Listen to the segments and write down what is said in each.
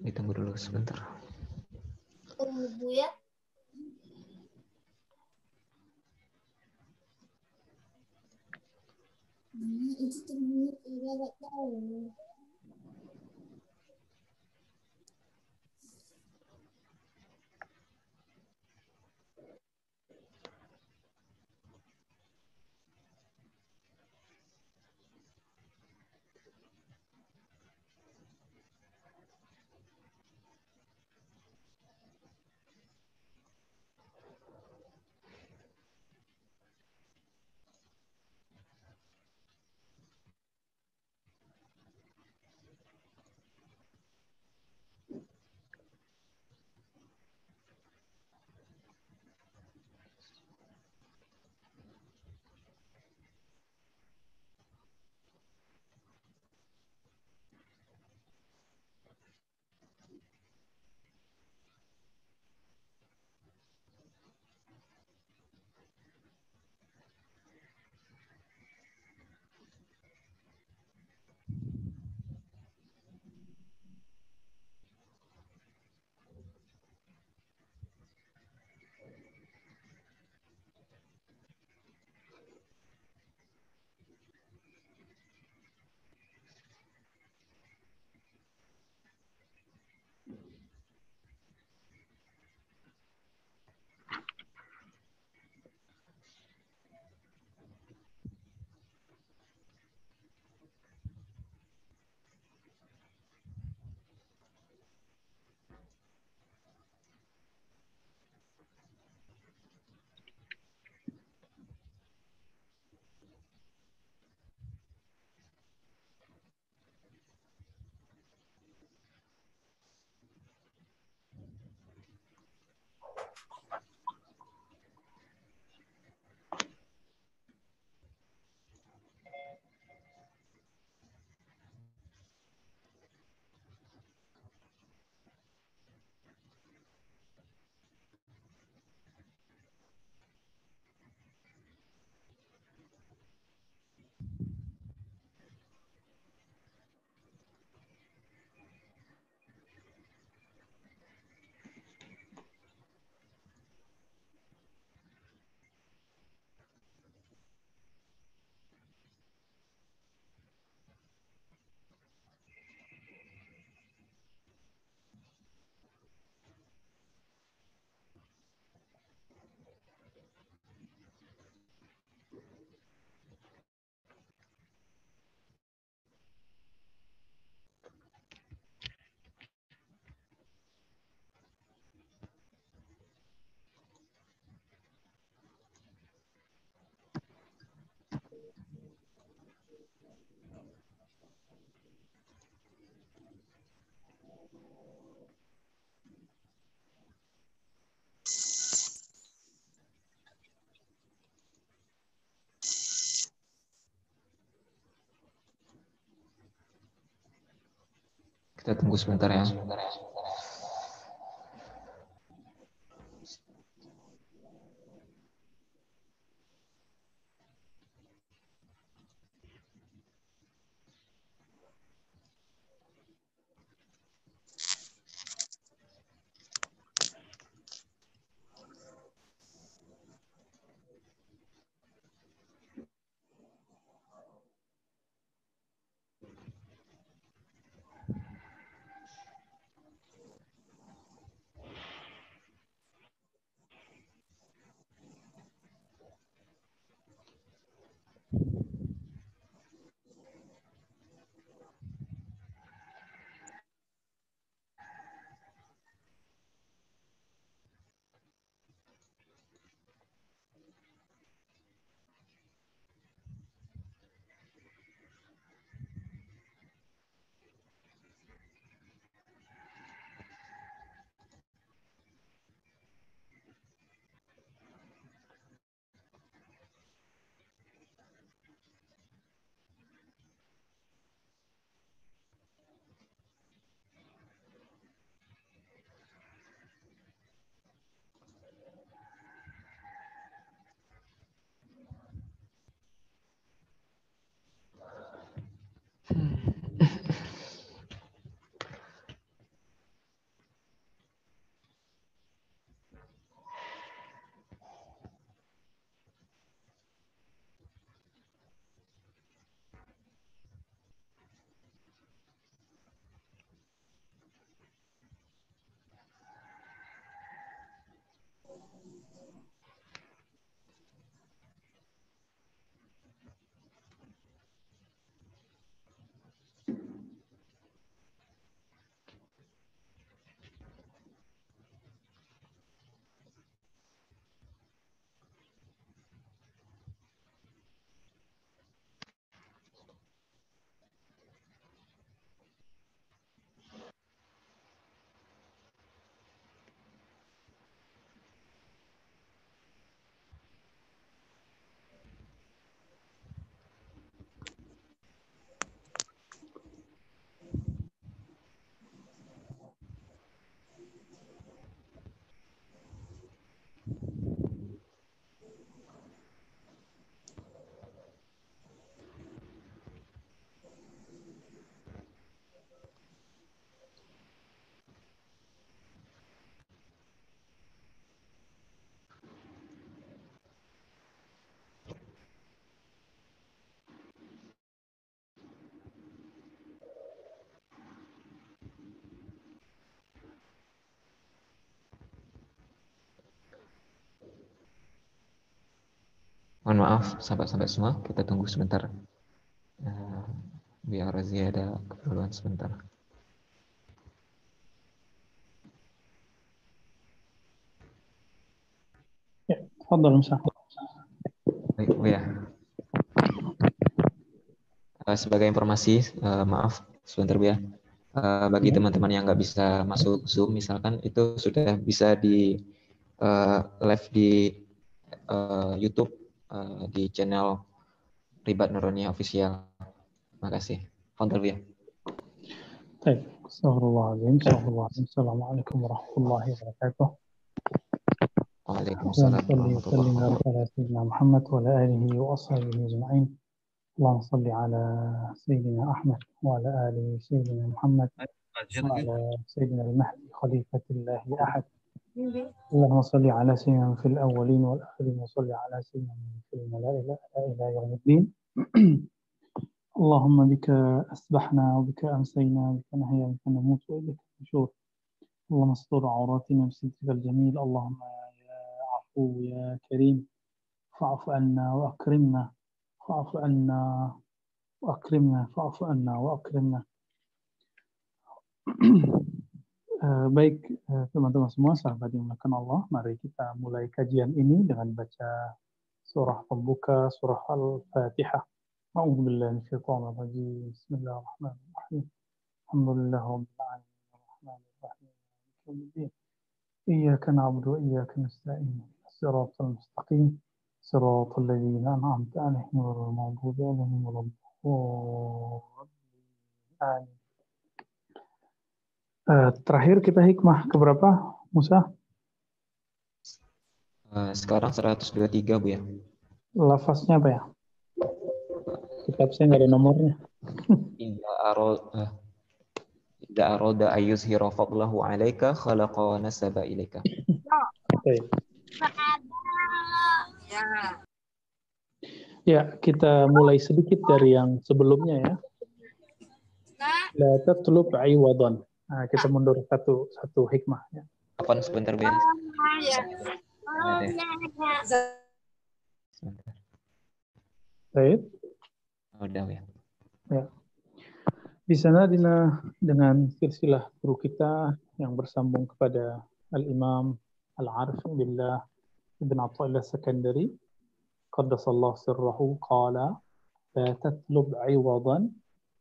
Ditunggu dulu sebentar. Tunggu ya. Hmm, itu tunggu tidak tahu. Kita tunggu sebentar ya. Mohon maaf, sahabat-sahabat semua, kita tunggu sebentar. Uh, biar Razia ada keperluan sebentar. Ya. Baik, Bu ya. Uh, sebagai informasi, uh, maaf sebentar Bu ya. Uh, bagi ya. teman-teman yang nggak bisa masuk Zoom, misalkan itu sudah bisa di uh, live di uh, YouTube uh, di channel Ribat Nuronia Official. Terima kasih. Fadal Bu ya. Baik, Assalamualaikum warahmatullahi wabarakatuh. Waalaikumsalam اللهم صل وسلم على سيدنا محمد وعلى آله وأصحابه أجمعين اللهم صل على سيدنا أحمد وعلى آل سيدنا محمد وعلى سيدنا المهدي خليفة الله أحد اللهم صل على سيدنا في الأولين والآخرين وصل على سيدنا في الملائكة إلى يوم الدين. اللهم بك أسبحنا وبك أمسينا وبك نحيا وبك نموت وإليك النشور اللهم استر عوراتنا بسترك الجميل. اللهم عفو يا كريم فاعف عنا وأكرمنا فاعف عنا وأكرمنا فاعف عنا وأكرمنا. Baik teman-teman semua sahabat yang dimuliakan Allah, mari kita mulai kajian ini dengan baca surah pembuka surah Al-Fatihah. A'udzu billahi minasyaitonir rajim. Bismillahirrahmanirrahim. Alhamdulillah rabbil alamin arrahmanir rahim. Maliki yaumiddin. Iyyaka na'budu wa iyyaka nasta'in. الصراط المستقيم صراط الذين أنعمت عليهم غير المغضوب عليهم ولا الضالين آمين terakhir kita hikmah keberapa Musa? Uh, sekarang 123 Bu ya. Lafaznya apa ya? Kitab saya nggak ada nomornya. Inda arol uh, Inda aroda ayyuzhira fadlahu alaika khalaqa wa nasaba ilaika. Oke. Ya, kita mulai sedikit dari yang sebelumnya ya. La tatlub iwadan. Nah, kita mundur satu satu hikmah ya. Kapan sebentar Ben? Sebentar. Baik. Udah ya. Ya. Di sana dina, dengan silsilah guru kita yang bersambung kepada Al-Imam Al-Arif Billah Ibn Atta'illah Secondary Qaddasallahu sirrahu qala la tatlub iwadan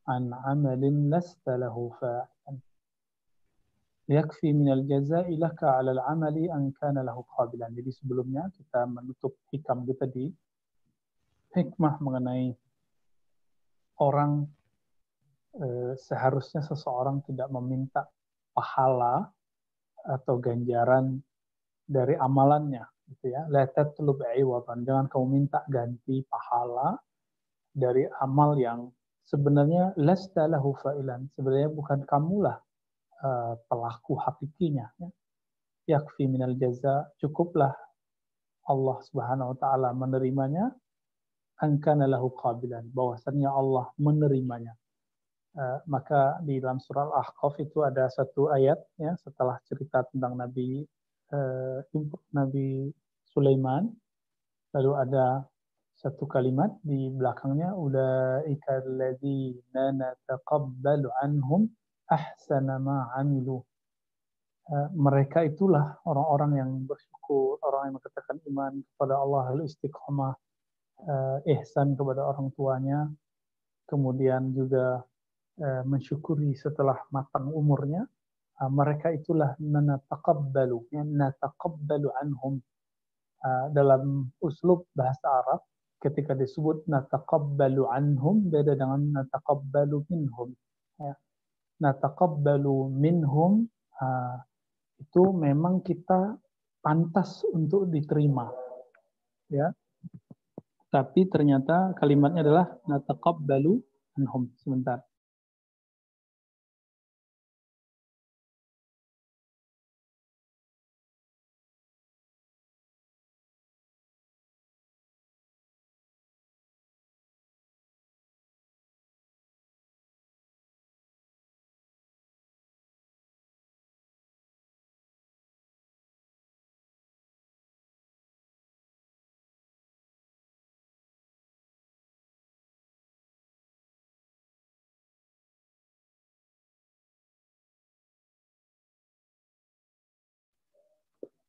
an amalin lasta lahu fa'ilan yakfi min al-jazai laka ala al-amali an kana lahu qabilan jadi sebelumnya kita menutup hikam kita di hikmah mengenai orang eh, seharusnya seseorang tidak meminta pahala atau ganjaran dari amalannya gitu ya. La tatlub iwadan. Jangan kamu minta ganti pahala dari amal yang sebenarnya lasta lahu fa'ilan. Sebenarnya bukan kamulah uh, pelaku hakikinya ya. Yakfi minal jaza cukuplah Allah Subhanahu wa taala menerimanya. Angkana lahu qabilan bahwasanya Allah menerimanya. Uh, maka di dalam surah Al-Ahqaf itu ada satu ayat ya setelah cerita tentang Nabi uh, Nabi Sulaiman. Lalu ada satu kalimat di belakangnya ulaika alladzina nataqabbalu anhum ahsana ma amilu. Uh, mereka itulah orang-orang yang bersyukur orang yang mengatakan iman kepada Allah lalu istiqomah uh, ihsan kepada orang tuanya kemudian juga uh, mensyukuri setelah matang umurnya. Mereka itulah nataqabbalu nataqabbalu anhum. Dalam uslub bahasa Arab ketika disebut nataqabbalu anhum beda dengan nataqabbalu minhum. Ya nataqabbalu minhum itu memang kita pantas untuk diterima ya. Tapi ternyata kalimatnya adalah nataqabbalu anhum sebentar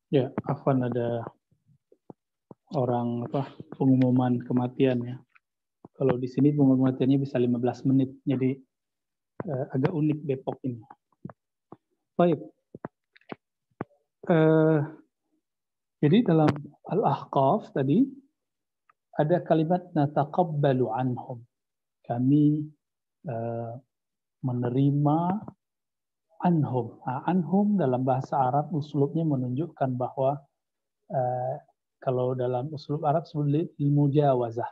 Ya, Afwan ada orang apa pengumuman kematian ya. Kalau di sini pengumuman kematiannya bisa 15 menit, jadi eh, agak unik Depok ini. Baik. Eh, jadi dalam Al-Ahqaf tadi ada kalimat nataqabbalu anhum. Kami eh, menerima anhum. Nah, anhum dalam bahasa Arab uslubnya menunjukkan bahwa eh, kalau dalam uslub Arab sebut ilmu jawazah.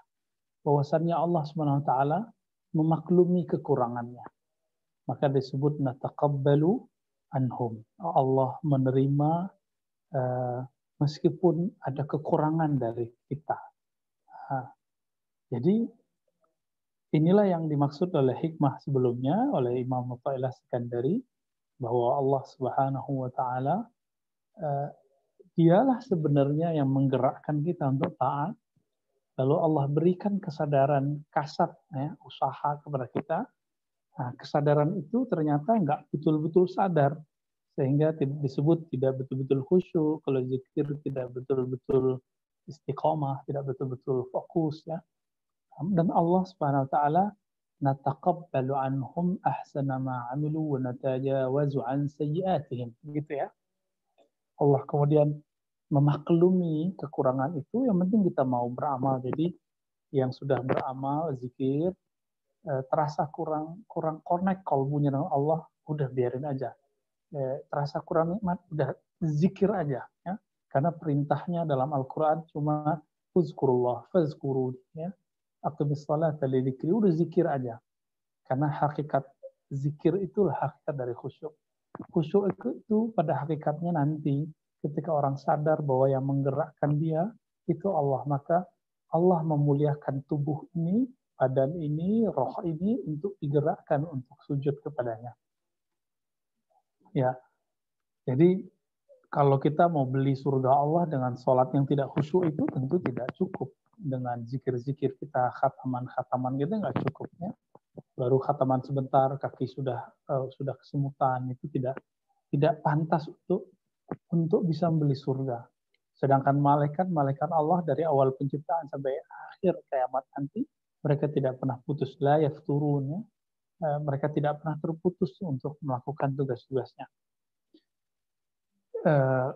Bahwasannya Allah Subhanahu wa taala memaklumi kekurangannya. Maka disebut nataqabbalu anhum. Allah menerima uh, meskipun ada kekurangan dari kita. Uh, jadi inilah yang dimaksud oleh hikmah sebelumnya oleh Imam Mufa'ilah Sekandari bahwa Allah Subhanahu wa taala uh, dialah sebenarnya yang menggerakkan kita untuk taat. Lalu Allah berikan kesadaran kasat, ya, usaha kepada kita. Nah, kesadaran itu ternyata nggak betul-betul sadar, sehingga disebut tidak betul-betul khusyuk, kalau zikir tidak betul-betul istiqomah, tidak betul-betul fokus, ya. Dan Allah Subhanahu Wa Taala nataqabbalu anhum ahsana ma amilu wa natajawazu an sayyi'atihim. Gitu ya. Allah kemudian memaklumi kekurangan itu, yang penting kita mau beramal. Jadi yang sudah beramal, zikir, eh, terasa kurang kurang connect kalbunya dengan Allah, udah biarin aja. Eh, terasa kurang nikmat, udah zikir aja. Ya. Karena perintahnya dalam Al-Quran cuma Uzkurullah, fazkuru. Ya. Aqimis salat zikir, udah zikir aja. Karena hakikat zikir itulah hakikat dari khusyuk. Khusyuk itu pada hakikatnya nanti ketika orang sadar bahwa yang menggerakkan dia itu Allah, maka Allah memuliakan tubuh ini, badan ini, roh ini untuk digerakkan untuk sujud kepadanya. Ya, jadi kalau kita mau beli surga Allah dengan sholat yang tidak khusyuk itu tentu tidak cukup. Dengan zikir-zikir kita, khataman-khataman gitu nggak cukup. Ya. Baru khataman sebentar, kaki sudah uh, sudah kesemutan, itu tidak tidak pantas untuk untuk bisa membeli surga. Sedangkan malaikat-malaikat Allah dari awal penciptaan sampai akhir kiamat nanti, mereka tidak pernah putus la yafturun ya. Eh, mereka tidak pernah terputus untuk melakukan tugas-tugasnya. Eh,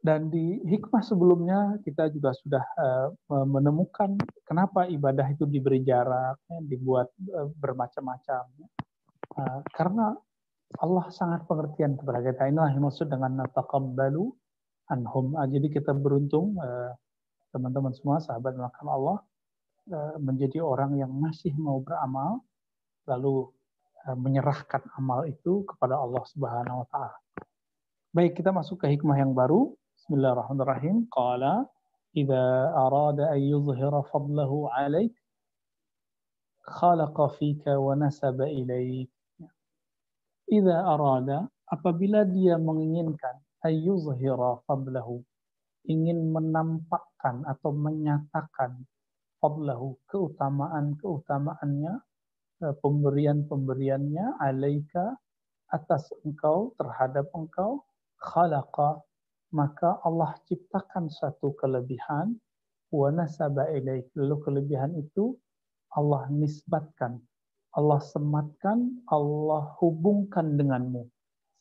dan di hikmah sebelumnya kita juga sudah eh, menemukan kenapa ibadah itu diberi jarak, ya, dibuat bermacam-macam. Ya. Karena Allah sangat pengertian kepada kita. Inilah yang maksud dengan nataqabbalu anhum. Ah, jadi kita beruntung eh, teman-teman semua sahabat makan Allah eh, menjadi orang yang masih mau beramal lalu eh, menyerahkan amal itu kepada Allah Subhanahu wa taala. Baik, kita masuk ke hikmah yang baru. Bismillahirrahmanirrahim. Qala idza arada an yuzhira fadlahu 'alaik khalaqa fika wa nasaba ilaik Iza arada, apabila dia menginginkan ayyuzhira fadlahu, ingin menampakkan atau menyatakan fadlahu, keutamaan-keutamaannya, eh, pemberian-pemberiannya alaika atas engkau terhadap engkau khalaqa maka Allah ciptakan satu kelebihan wa nasaba ilaik lalu kelebihan itu Allah nisbatkan Allah sematkan, Allah hubungkan denganmu.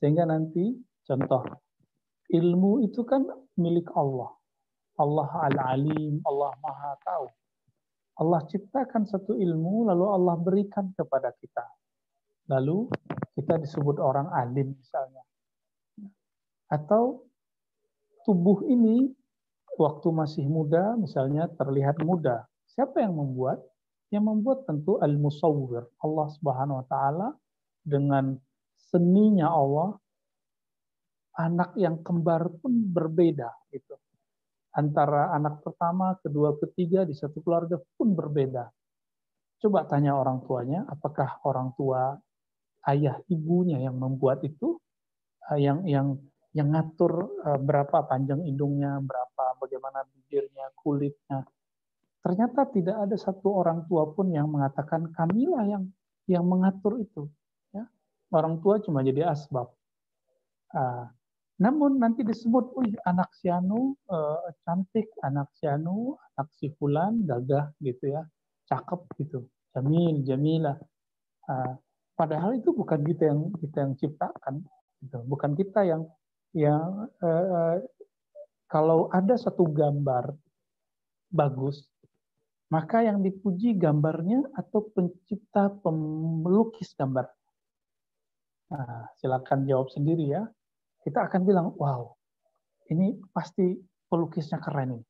Sehingga nanti, contoh, ilmu itu kan milik Allah. Allah al-alim, Allah maha tahu. Allah ciptakan satu ilmu, lalu Allah berikan kepada kita. Lalu kita disebut orang alim misalnya. Atau tubuh ini waktu masih muda misalnya terlihat muda. Siapa yang membuat? Yang membuat tentu al-musawwir, Allah Subhanahu wa taala dengan seninya Allah anak yang kembar pun berbeda gitu. Antara anak pertama, kedua, ketiga di satu keluarga pun berbeda. Coba tanya orang tuanya, apakah orang tua ayah ibunya yang membuat itu, yang yang yang ngatur eh, berapa panjang hidungnya, berapa bagaimana bibirnya, kulitnya, Ternyata tidak ada satu orang tua pun yang mengatakan kamilah yang yang mengatur itu. Ya. Orang tua cuma jadi asbab. Uh, Namun nanti disebut, oh anak si Anu uh, cantik, anak si Anu, anak si Fulan gagah gitu ya, cakep gitu, jamil, jamilah. Uh, padahal itu bukan kita yang kita yang ciptakan, gitu. bukan kita yang yang uh, kalau ada satu gambar bagus, maka yang dipuji gambarnya atau pencipta pemelukis gambar. Nah, silakan jawab sendiri ya kita akan bilang, wow, ini pasti pelukisnya keren ini.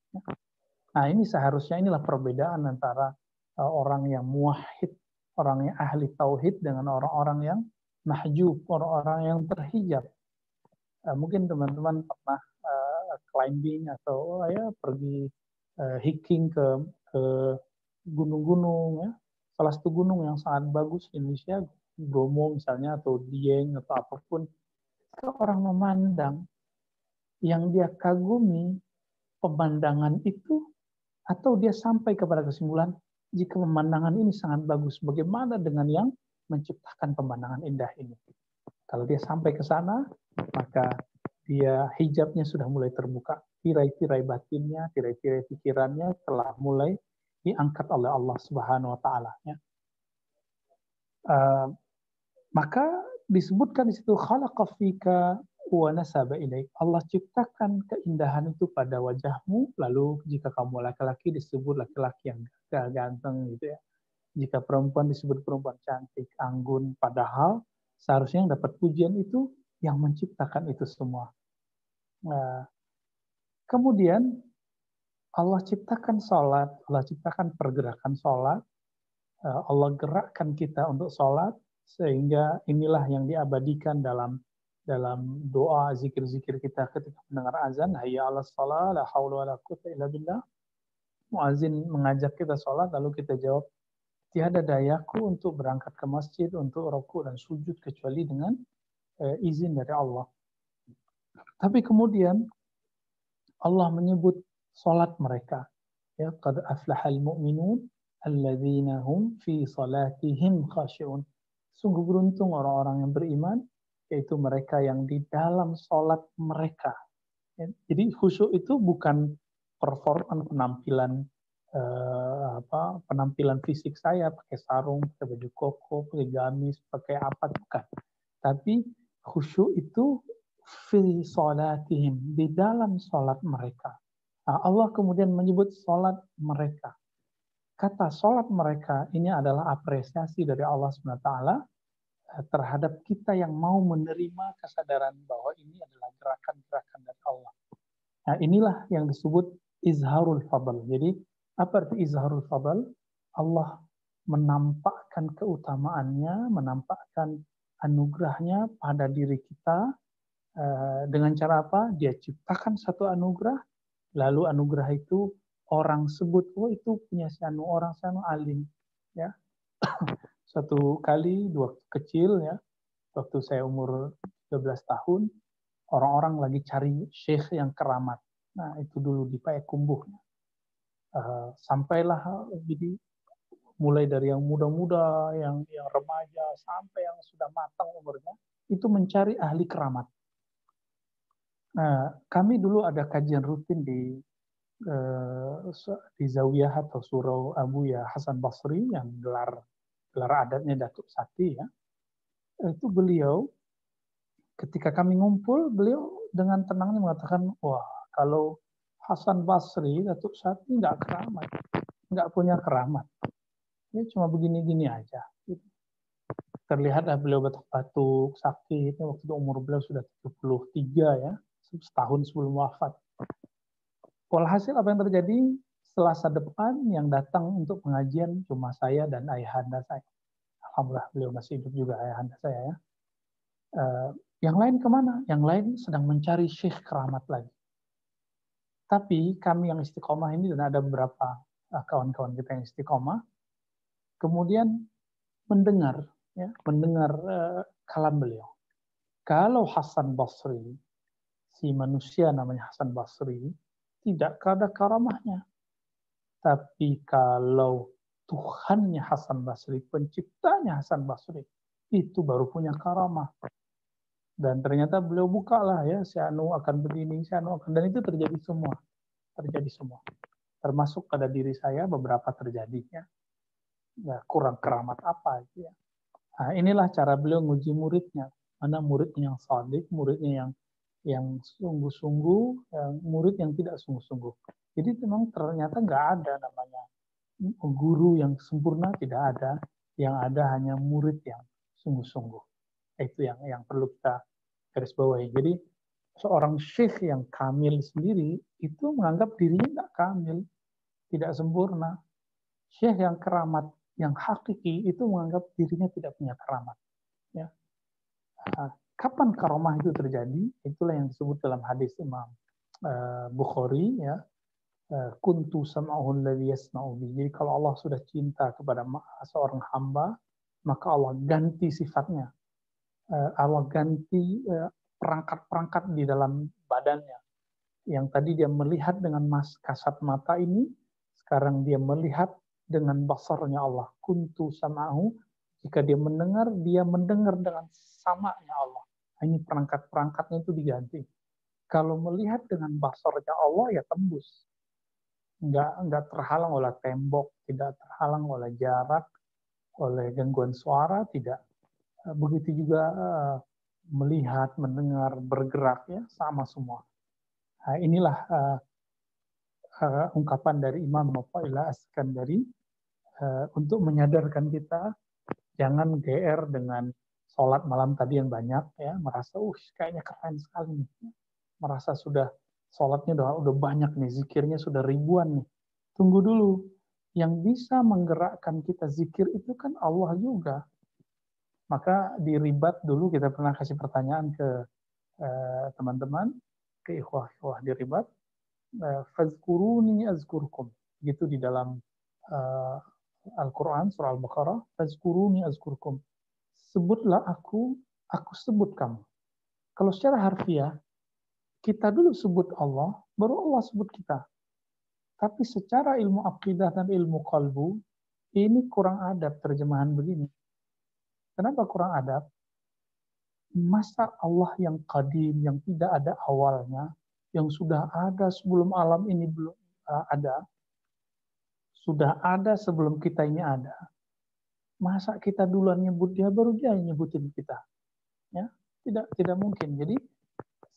Nah ini seharusnya inilah perbedaan antara uh, orang yang muahid, orang yang ahli tauhid dengan orang-orang yang mahjub, orang-orang yang terhijab. Uh, mungkin teman-teman pernah uh, climbing atau uh, ya pergi uh, hiking ke ke gunung-gunung ya. Salah satu gunung yang sangat bagus di Indonesia, Bromo misalnya atau Dieng atau apa pun orang memandang yang dia kagumi pemandangan itu atau dia sampai kepada kesimpulan jika pemandangan ini sangat bagus bagaimana dengan yang menciptakan pemandangan indah ini kalau dia sampai ke sana maka dia hijabnya sudah mulai terbuka tirai-tirai batinnya tirai-tirai pikirannya telah mulai diangkat oleh Allah Subhanahu wa taala ya. Uh, maka disebutkan di situ khalaqa fika wa nasaba ilaik. Allah ciptakan keindahan itu pada wajahmu, lalu jika kamu laki-laki disebut laki-laki yang ganteng gitu ya. Jika perempuan disebut perempuan cantik, anggun, padahal seharusnya yang dapat pujian itu yang menciptakan itu semua. Nah, kemudian Allah ciptakan sholat, Allah ciptakan pergerakan sholat, eh, Allah gerakkan kita untuk sholat, sehingga inilah yang diabadikan dalam dalam doa zikir-zikir kita ketika mendengar azan hayya 'alas shalah la haula wala quwwata illa billah muazin mengajak kita sholat lalu kita jawab tiada dayaku untuk berangkat ke masjid untuk rokok dan sujud kecuali dengan eh, izin dari Allah. Tapi kemudian Allah menyebut sholat mereka. Ya qad aflahal mu'minun alladzina hum fi salatihim khashi'un. Sungguh beruntung orang-orang yang beriman, yaitu mereka yang di dalam sholat mereka. Ya, jadi khusyuk itu bukan performan penampilan eh, apa penampilan fisik saya pakai sarung, pakai baju koko, pakai gamis, pakai apa bukan. Tapi khusyuk itu fi sholatihim di dalam sholat mereka. Nah, Allah kemudian menyebut sholat mereka kata sholat mereka ini adalah apresiasi dari Allah SWT eh, terhadap kita yang mau menerima kesadaran bahwa ini adalah gerakan-gerakan dari Allah. Nah inilah yang disebut izharul fadl. Jadi apa arti izharul fadl? Allah menampakkan keutamaannya, menampakkan anugerahnya pada diri kita. Eh, dengan cara apa? Dia ciptakan satu anugerah, lalu anugerah itu orang sebut oh itu punya si anu orang si anu alim. Ya. Satu kali dua kecil ya waktu saya umur 13 tahun orang-orang lagi cari syekh yang keramat. Nah itu dulu di Payakumbuh uh, sampailah jadi mulai dari yang muda-muda yang yang remaja sampai yang sudah matang umurnya itu mencari ahli keramat. Nah, kami dulu ada kajian rutin di Eh, di Zawiyah atau Surau Abu ya Hasan Basri yang gelar gelar adatnya Datuk Sati ya. Itu beliau ketika kami ngumpul beliau dengan tenangnya mengatakan wah kalau Hasan Basri Datuk Sati nggak keramat nggak punya keramat ya cuma begini-gini aja gitu. terlihatlah beliau batuk-batuk sakit waktu itu umur beliau sudah 73 ya setahun sebelum wafat Walhasil apa yang terjadi? Selasa depan yang datang untuk pengajian cuma saya dan ayahanda saya. Alhamdulillah beliau masih hidup juga ayahanda saya ya. Uh, yang lain ke mana? Yang lain sedang mencari syekh keramat lagi. Tapi kami yang istiqomah ini dan ada beberapa uh, kawan-kawan kita yang istiqomah, kemudian mendengar, ya, mendengar uh, kalam beliau. Kalau Hasan Basri, si manusia namanya Hasan Basri, tidak ada karamahnya. Tapi kalau Tuhannya Hasan Basri, penciptanya Hasan Basri, itu baru punya karamah. Dan ternyata beliau buka lah ya, si Anu akan begini, si Anu akan, dan itu terjadi semua. Terjadi semua. Termasuk pada diri saya beberapa terjadinya. Ya, kurang keramat apa itu ya. Nah, inilah cara beliau nguji muridnya. Mana muridnya yang sadik, muridnya yang yang sungguh-sungguh, yang murid yang tidak sungguh-sungguh. Jadi memang ternyata nggak ada namanya guru yang sempurna, tidak ada. Yang ada hanya murid yang sungguh-sungguh. Itu yang yang perlu kita garis bawahi. Jadi seorang syekh yang kamil sendiri itu menganggap dirinya tidak kamil, tidak sempurna. Syekh yang keramat, yang hakiki itu menganggap dirinya tidak punya keramat. Ya. Ah, kapan karomah itu terjadi? Itulah yang disebut dalam hadis Imam uh, Bukhari ya. Uh, kuntu sam'ahu alladhi yasma'u Jadi kalau Allah sudah cinta kepada seorang hamba, maka Allah ganti sifatnya Allah ganti uh, perangkat-perangkat di dalam badannya. Yang tadi dia melihat dengan mas kasat mata ini, sekarang dia melihat dengan basarnya Allah. Kuntu sama'hu, jika dia mendengar, dia mendengar dengan samanya Allah. Nah, ini perangkat-perangkatnya itu diganti. Kalau melihat dengan basarnya Allah, ya tembus. Nggak, nggak terhalang oleh tembok, tidak terhalang oleh jarak, oleh gangguan suara, tidak Eh, begitu juga eh, melihat, mendengar, bergerak ya sama semua. Nah, inilah uh, ungkapan dari Imam Mufa'ilah Askandari uh, untuk menyadarkan kita jangan GR dengan sholat malam tadi yang banyak ya merasa uh kayaknya keren sekali nih. Merasa sudah sholatnya udah, udah banyak nih zikirnya sudah ribuan nih. Tunggu dulu yang bisa menggerakkan kita zikir itu kan Allah juga maka di ribat dulu kita pernah kasih pertanyaan ke eh, teman-teman, uh, ke ikhwah-ikhwah di ribat, uh, fazkuruni azkurkum. Gitu di dalam uh, Al-Quran, surah Al-Baqarah, fazkuruni azkurkum. Sebutlah aku, aku sebut kamu. Kalau secara harfiah, kita dulu sebut Allah, baru Allah sebut kita. Tapi secara ilmu akidah dan ilmu kalbu, ini kurang adab terjemahan begini Kenapa kurang adab? Masa Allah yang kadim, yang tidak ada awalnya, yang sudah ada sebelum alam ini belum uh, ada, sudah ada sebelum kita ini ada. Masa kita duluan nyebut dia, baru dia yang nyebutin kita. Ya, tidak tidak mungkin. Jadi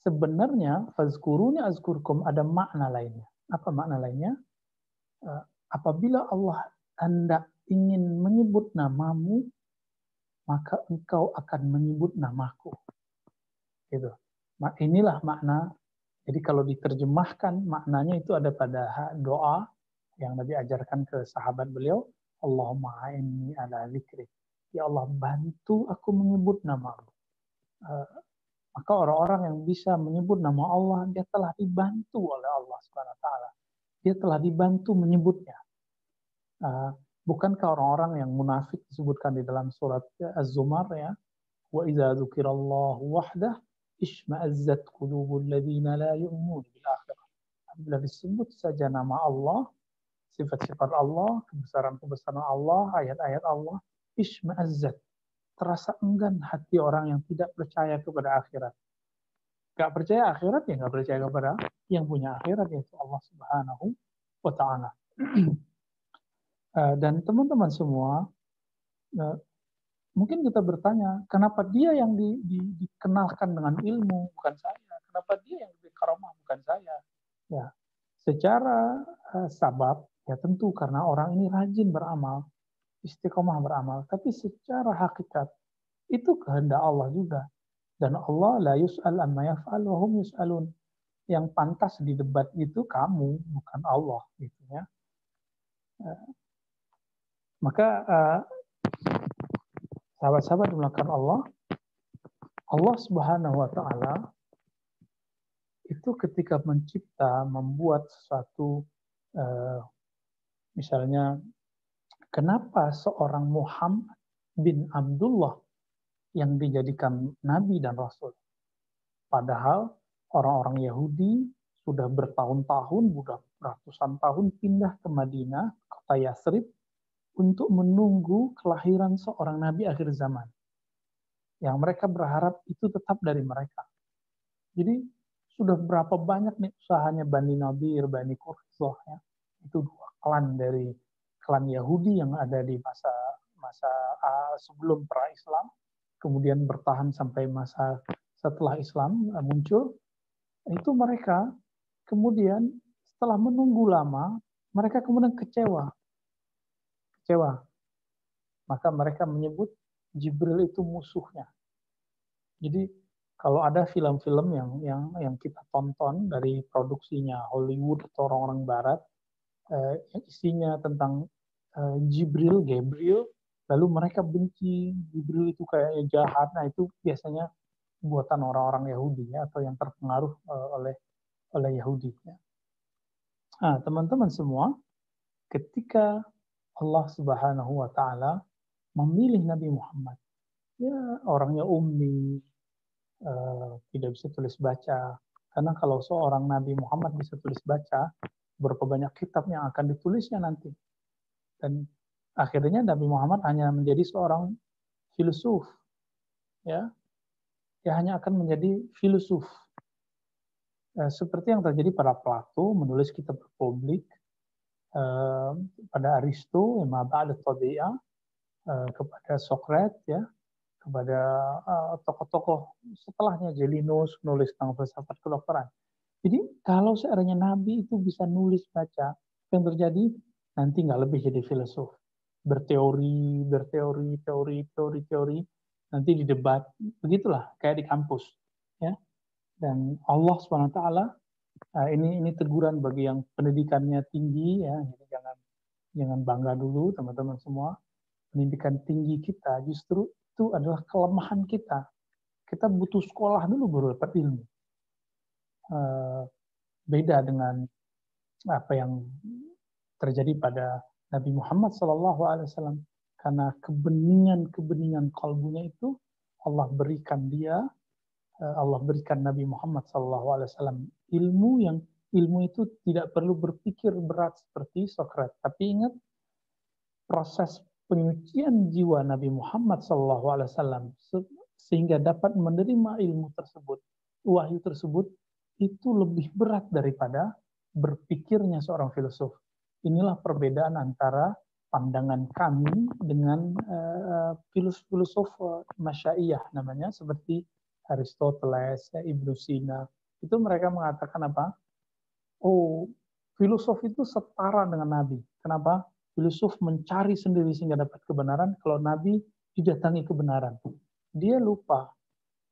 sebenarnya fazkuruni azkurkum ada makna lainnya. Apa makna lainnya? Uh, apabila Allah Anda ingin menyebut namamu, maka engkau akan menyebut namaku. Gitu. Inilah makna. Jadi kalau diterjemahkan maknanya itu ada pada doa yang Nabi ajarkan ke sahabat beliau, Allahumma inni ala zikri. Ya Allah bantu aku menyebut namamu. Uh, maka orang-orang yang bisa menyebut nama Allah, dia telah dibantu oleh Allah Subhanahu Taala. Dia telah dibantu menyebutnya. Bukankah orang-orang yang munafik disebutkan di dalam surat Az-Zumar ya? Wa idza dzukirallahu wahdah isma'azzat qulubul ladzina la yu'minun bil akhirah. Bila disebut saja nama Allah, sifat-sifat Allah, kebesaran-kebesaran Allah, ayat-ayat Allah, isma'azzat. Terasa enggan hati orang yang tidak percaya kepada akhirat. Gak percaya akhirat ya gak percaya kepada yang punya akhirat yaitu Allah Subhanahu wa taala. Eh, dan teman-teman semua, eh, mungkin kita bertanya, kenapa dia yang di, di, dikenalkan dengan ilmu, bukan saya? Kenapa dia yang lebih karomah, bukan saya? Ya, secara uh, sabab, ya tentu karena orang ini rajin beramal, istiqomah beramal. Tapi secara hakikat, itu kehendak Allah juga. Dan Allah la yus'al amma yaf'al wa hum yus'alun. Yang pantas di debat itu kamu, bukan Allah. Gitu ya. Maka uh, sahabat-sahabat dimulakan Allah, Allah Subhanahu wa taala itu ketika mencipta, membuat sesuatu uh, misalnya kenapa seorang Muhammad bin Abdullah yang dijadikan nabi dan rasul. Padahal orang-orang Yahudi sudah bertahun-tahun, sudah ratusan tahun pindah ke Madinah, kota Yasrib, untuk menunggu kelahiran seorang nabi akhir zaman. yang mereka berharap itu tetap dari mereka. Jadi sudah berapa banyak nih usahanya Bani Nadir, Bani Quraisyah ya. Itu dua klan dari klan Yahudi yang ada di masa masa sebelum pra Islam, kemudian bertahan sampai masa setelah Islam uh, muncul. Itu mereka kemudian setelah menunggu lama, mereka kemudian kecewa. Kecewa. Maka mereka menyebut Jibril itu musuhnya. Jadi kalau ada film-film yang yang yang kita tonton dari produksinya Hollywood atau orang-orang Barat, eh, isinya tentang eh, Jibril, Gabriel, lalu mereka benci Jibril itu kayaknya jahat. Nah itu biasanya buatan orang-orang Yahudi ya atau yang terpengaruh eh, oleh oleh Yahudi. Ya. Nah teman-teman semua, ketika Allah Subhanahu Wa Taala memilih Nabi Muhammad, ya orangnya ummi, uh, tidak bisa tulis baca. Karena kalau seorang Nabi Muhammad bisa tulis baca, berapa banyak kitab yang akan ditulisnya nanti. Dan akhirnya Nabi Muhammad hanya menjadi seorang filsuf. Ya, dia hanya akan menjadi filsuf. Eh, seperti yang terjadi pada Plato menulis kitab publik, eh, pada Aristo, yang ada Tabi'ah, eh, kepada Socrates, ya, kepada uh, tokoh-tokoh setelahnya Jelinus nulis tentang filsafat kedokteran. Jadi kalau seandainya Nabi itu bisa nulis baca, yang terjadi nanti nggak lebih jadi filsuf, berteori, berteori, teori, teori, teori, nanti di debat, begitulah kayak di kampus, ya. Dan Allah swt uh, ini ini teguran bagi yang pendidikannya tinggi, ya, jadi jangan jangan bangga dulu teman-teman semua. Pendidikan tinggi kita justru itu adalah kelemahan kita. Kita butuh sekolah dulu baru dapat ilmu. Eh, beda dengan apa yang terjadi pada Nabi Muhammad SAW karena kebeningan-kebeningan kalbunya itu Allah berikan dia Allah berikan Nabi Muhammad SAW ilmu yang ilmu itu tidak perlu berpikir berat seperti Socrates tapi ingat proses penyucian jiwa Nabi Muhammad SAW sehingga dapat menerima ilmu tersebut, wahyu tersebut itu lebih berat daripada berpikirnya seorang filsuf. Inilah perbedaan antara pandangan kami dengan uh, filosof uh, masyaiyah namanya seperti Aristoteles, Ibnu Sina. Itu mereka mengatakan apa? Oh, filosof itu setara dengan nabi. Kenapa? Yusuf mencari sendiri sehingga dapat kebenaran, kalau Nabi didatangi kebenaran. Dia lupa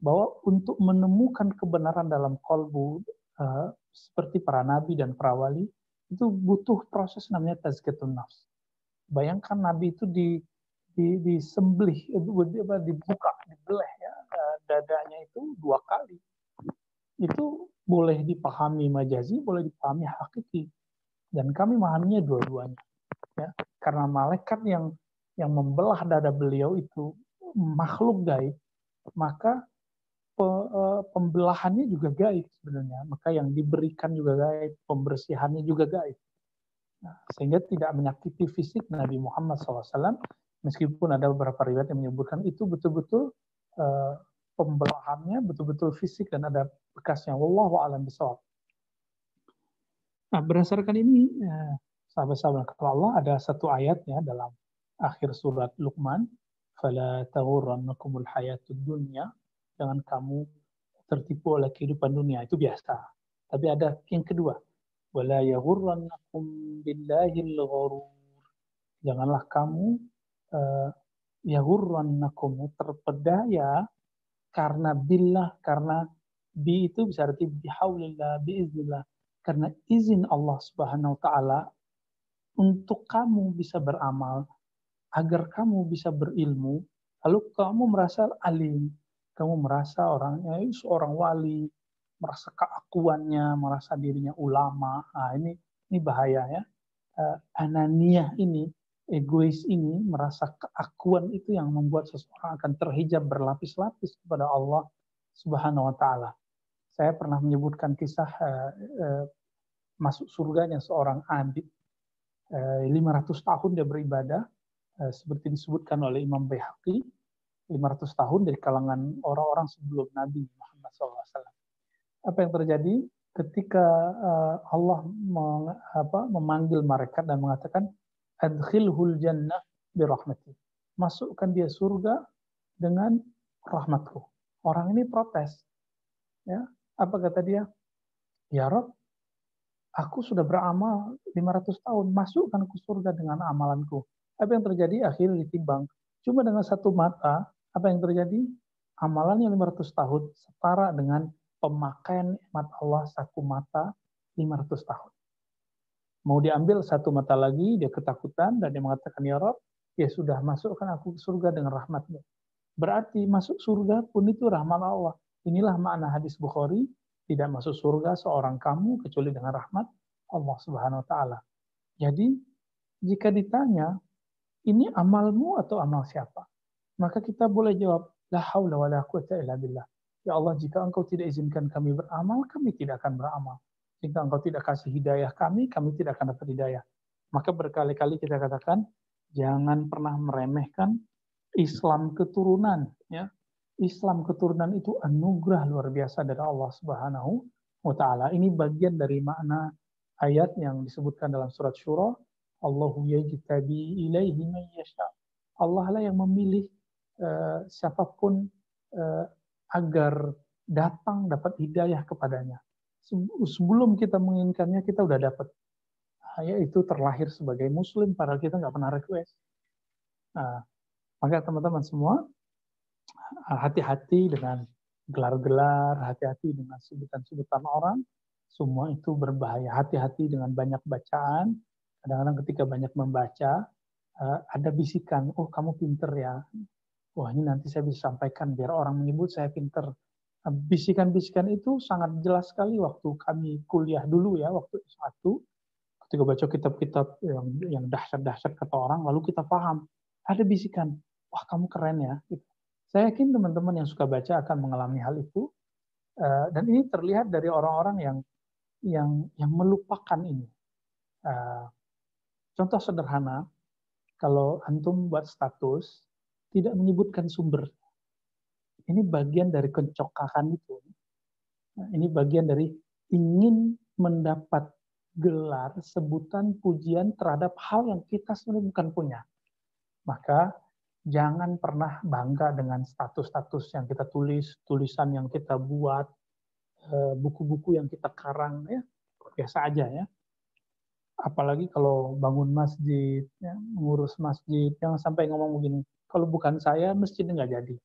bahwa untuk menemukan kebenaran dalam kolbu uh, seperti para nabi dan para wali itu butuh proses namanya tazkiyatun nafs. Bayangkan nabi itu di di disembelih dibuka dibelah ya uh, dadanya itu dua kali. Itu boleh dipahami majazi, boleh dipahami hakiki. Dan kami memahaminya dua-duanya ya karena malaikat yang yang membelah dada beliau itu makhluk gaib maka pe, e, pembelahannya juga gaib sebenarnya maka yang diberikan juga gaib pembersihannya juga gaib nah, sehingga tidak menyakiti fisik Nabi Muhammad SAW meskipun ada beberapa riwayat yang menyebutkan itu betul-betul uh, pembelahannya betul-betul fisik dan ada bekasnya. Wallahu alam bisawab nah berdasarkan ini uh, sahabat-sahabat kata Allah ada satu ayat ya dalam akhir surat Luqman. Fala taghurrannakumul hayatud dunya. Jangan kamu tertipu oleh kehidupan dunia. Itu biasa. Tapi ada yang kedua. Wala yaghurrannakum billahil ghurur. Janganlah kamu uh, yaghurrannakum terpedaya karena billah karena bi itu bisa arti bihaulillah biiznillah karena izin Allah Subhanahu wa taala untuk kamu bisa beramal, agar kamu bisa berilmu, lalu kamu merasa alim, kamu merasa orangnya seorang wali, merasa keakuannya, merasa dirinya ulama. Nah, ini ini bahaya ya. Uh, ananiah ini, egois ini, merasa keakuan itu yang membuat seseorang akan terhijab berlapis-lapis kepada Allah Subhanahu wa taala. Saya pernah menyebutkan kisah uh, uh, masuk surganya seorang adik 500 eh, tahun dia beribadah eh, seperti disebutkan oleh Imam Baihaqi 500 tahun dari kalangan orang-orang sebelum Nabi Muhammad SAW. Apa yang terjadi ketika Allah memanggil mereka dan mengatakan adkhilhul jannah birahmati. Masukkan dia surga dengan rahmatku. Orang ini protes. Ya, apa kata dia? Ya Rob, aku sudah beramal 500 tahun, masukkan ke surga dengan amalanku. Apa yang terjadi? Akhirnya ditimbang. Cuma dengan satu mata, apa yang terjadi? Amalannya 500 tahun setara dengan pemakaian nikmat Allah satu mata 500 tahun. Mau diambil satu mata lagi, dia ketakutan dan dia mengatakan, Ya Rob, ya sudah masukkan aku ke surga dengan rahmatmu. Berarti masuk surga pun itu rahmat Allah. Inilah makna hadis Bukhari, tidak masuk surga seorang kamu kecuali dengan rahmat Allah Subhanahu wa taala. Jadi jika ditanya ini amalmu atau amal siapa? Maka kita boleh jawab la haula wala quwata illa billah. Ya Allah, jika Engkau tidak izinkan kami beramal, kami tidak akan beramal. Jika Engkau tidak kasih hidayah kami, kami tidak akan dapat hidayah. Maka berkali-kali kita katakan, jangan pernah meremehkan Islam keturunan. Ya, Islam keturunan itu anugerah luar biasa dari Allah Subhanahu wa taala. Ini bagian dari makna ayat yang disebutkan dalam surat Syura, Allahu yajtabi ilaihi man yasha. Allah lah yang memilih uh, siapa pun uh, agar datang dapat hidayah kepadanya. Sebelum kita menginginkannya, kita udah dapat. Nah, yaitu terlahir sebagai muslim, padahal kita nggak pernah request. Nah, maka teman-teman semua, hati-hati dengan gelar-gelar, hati-hati dengan sebutan-sebutan orang, semua itu berbahaya. Hati-hati dengan banyak bacaan. Kadang-kadang ketika banyak membaca, eh, ada bisikan, oh kamu pinter ya. Wah ini nanti saya bisa sampaikan biar orang menyebut saya pinter. Bisikan-bisikan itu sangat jelas sekali waktu kami kuliah dulu ya, waktu S1. Ketika baca kitab-kitab yang, yang dahsyat-dahsyat kata orang, lalu kita paham. Ada bisikan, wah kamu keren ya. Gitu. Saya yakin teman-teman yang suka baca akan mengalami hal itu. Eh, dan ini terlihat dari orang-orang yang yang yang melupakan ini. Eh, contoh sederhana, kalau antum buat status tidak menyebutkan sumber, ini bagian dari kencokakan itu. Nah, ini bagian dari ingin mendapat gelar sebutan pujian terhadap hal yang kita sebenarnya bukan punya. Maka jangan pernah bangga dengan status-status yang kita tulis, tulisan yang kita buat, eh, buku-buku yang kita karang, ya biasa aja ya. Apalagi kalau bangun masjid, ya, mengurus masjid, yang sampai ngomong begini, kalau bukan saya masjid nggak jadi.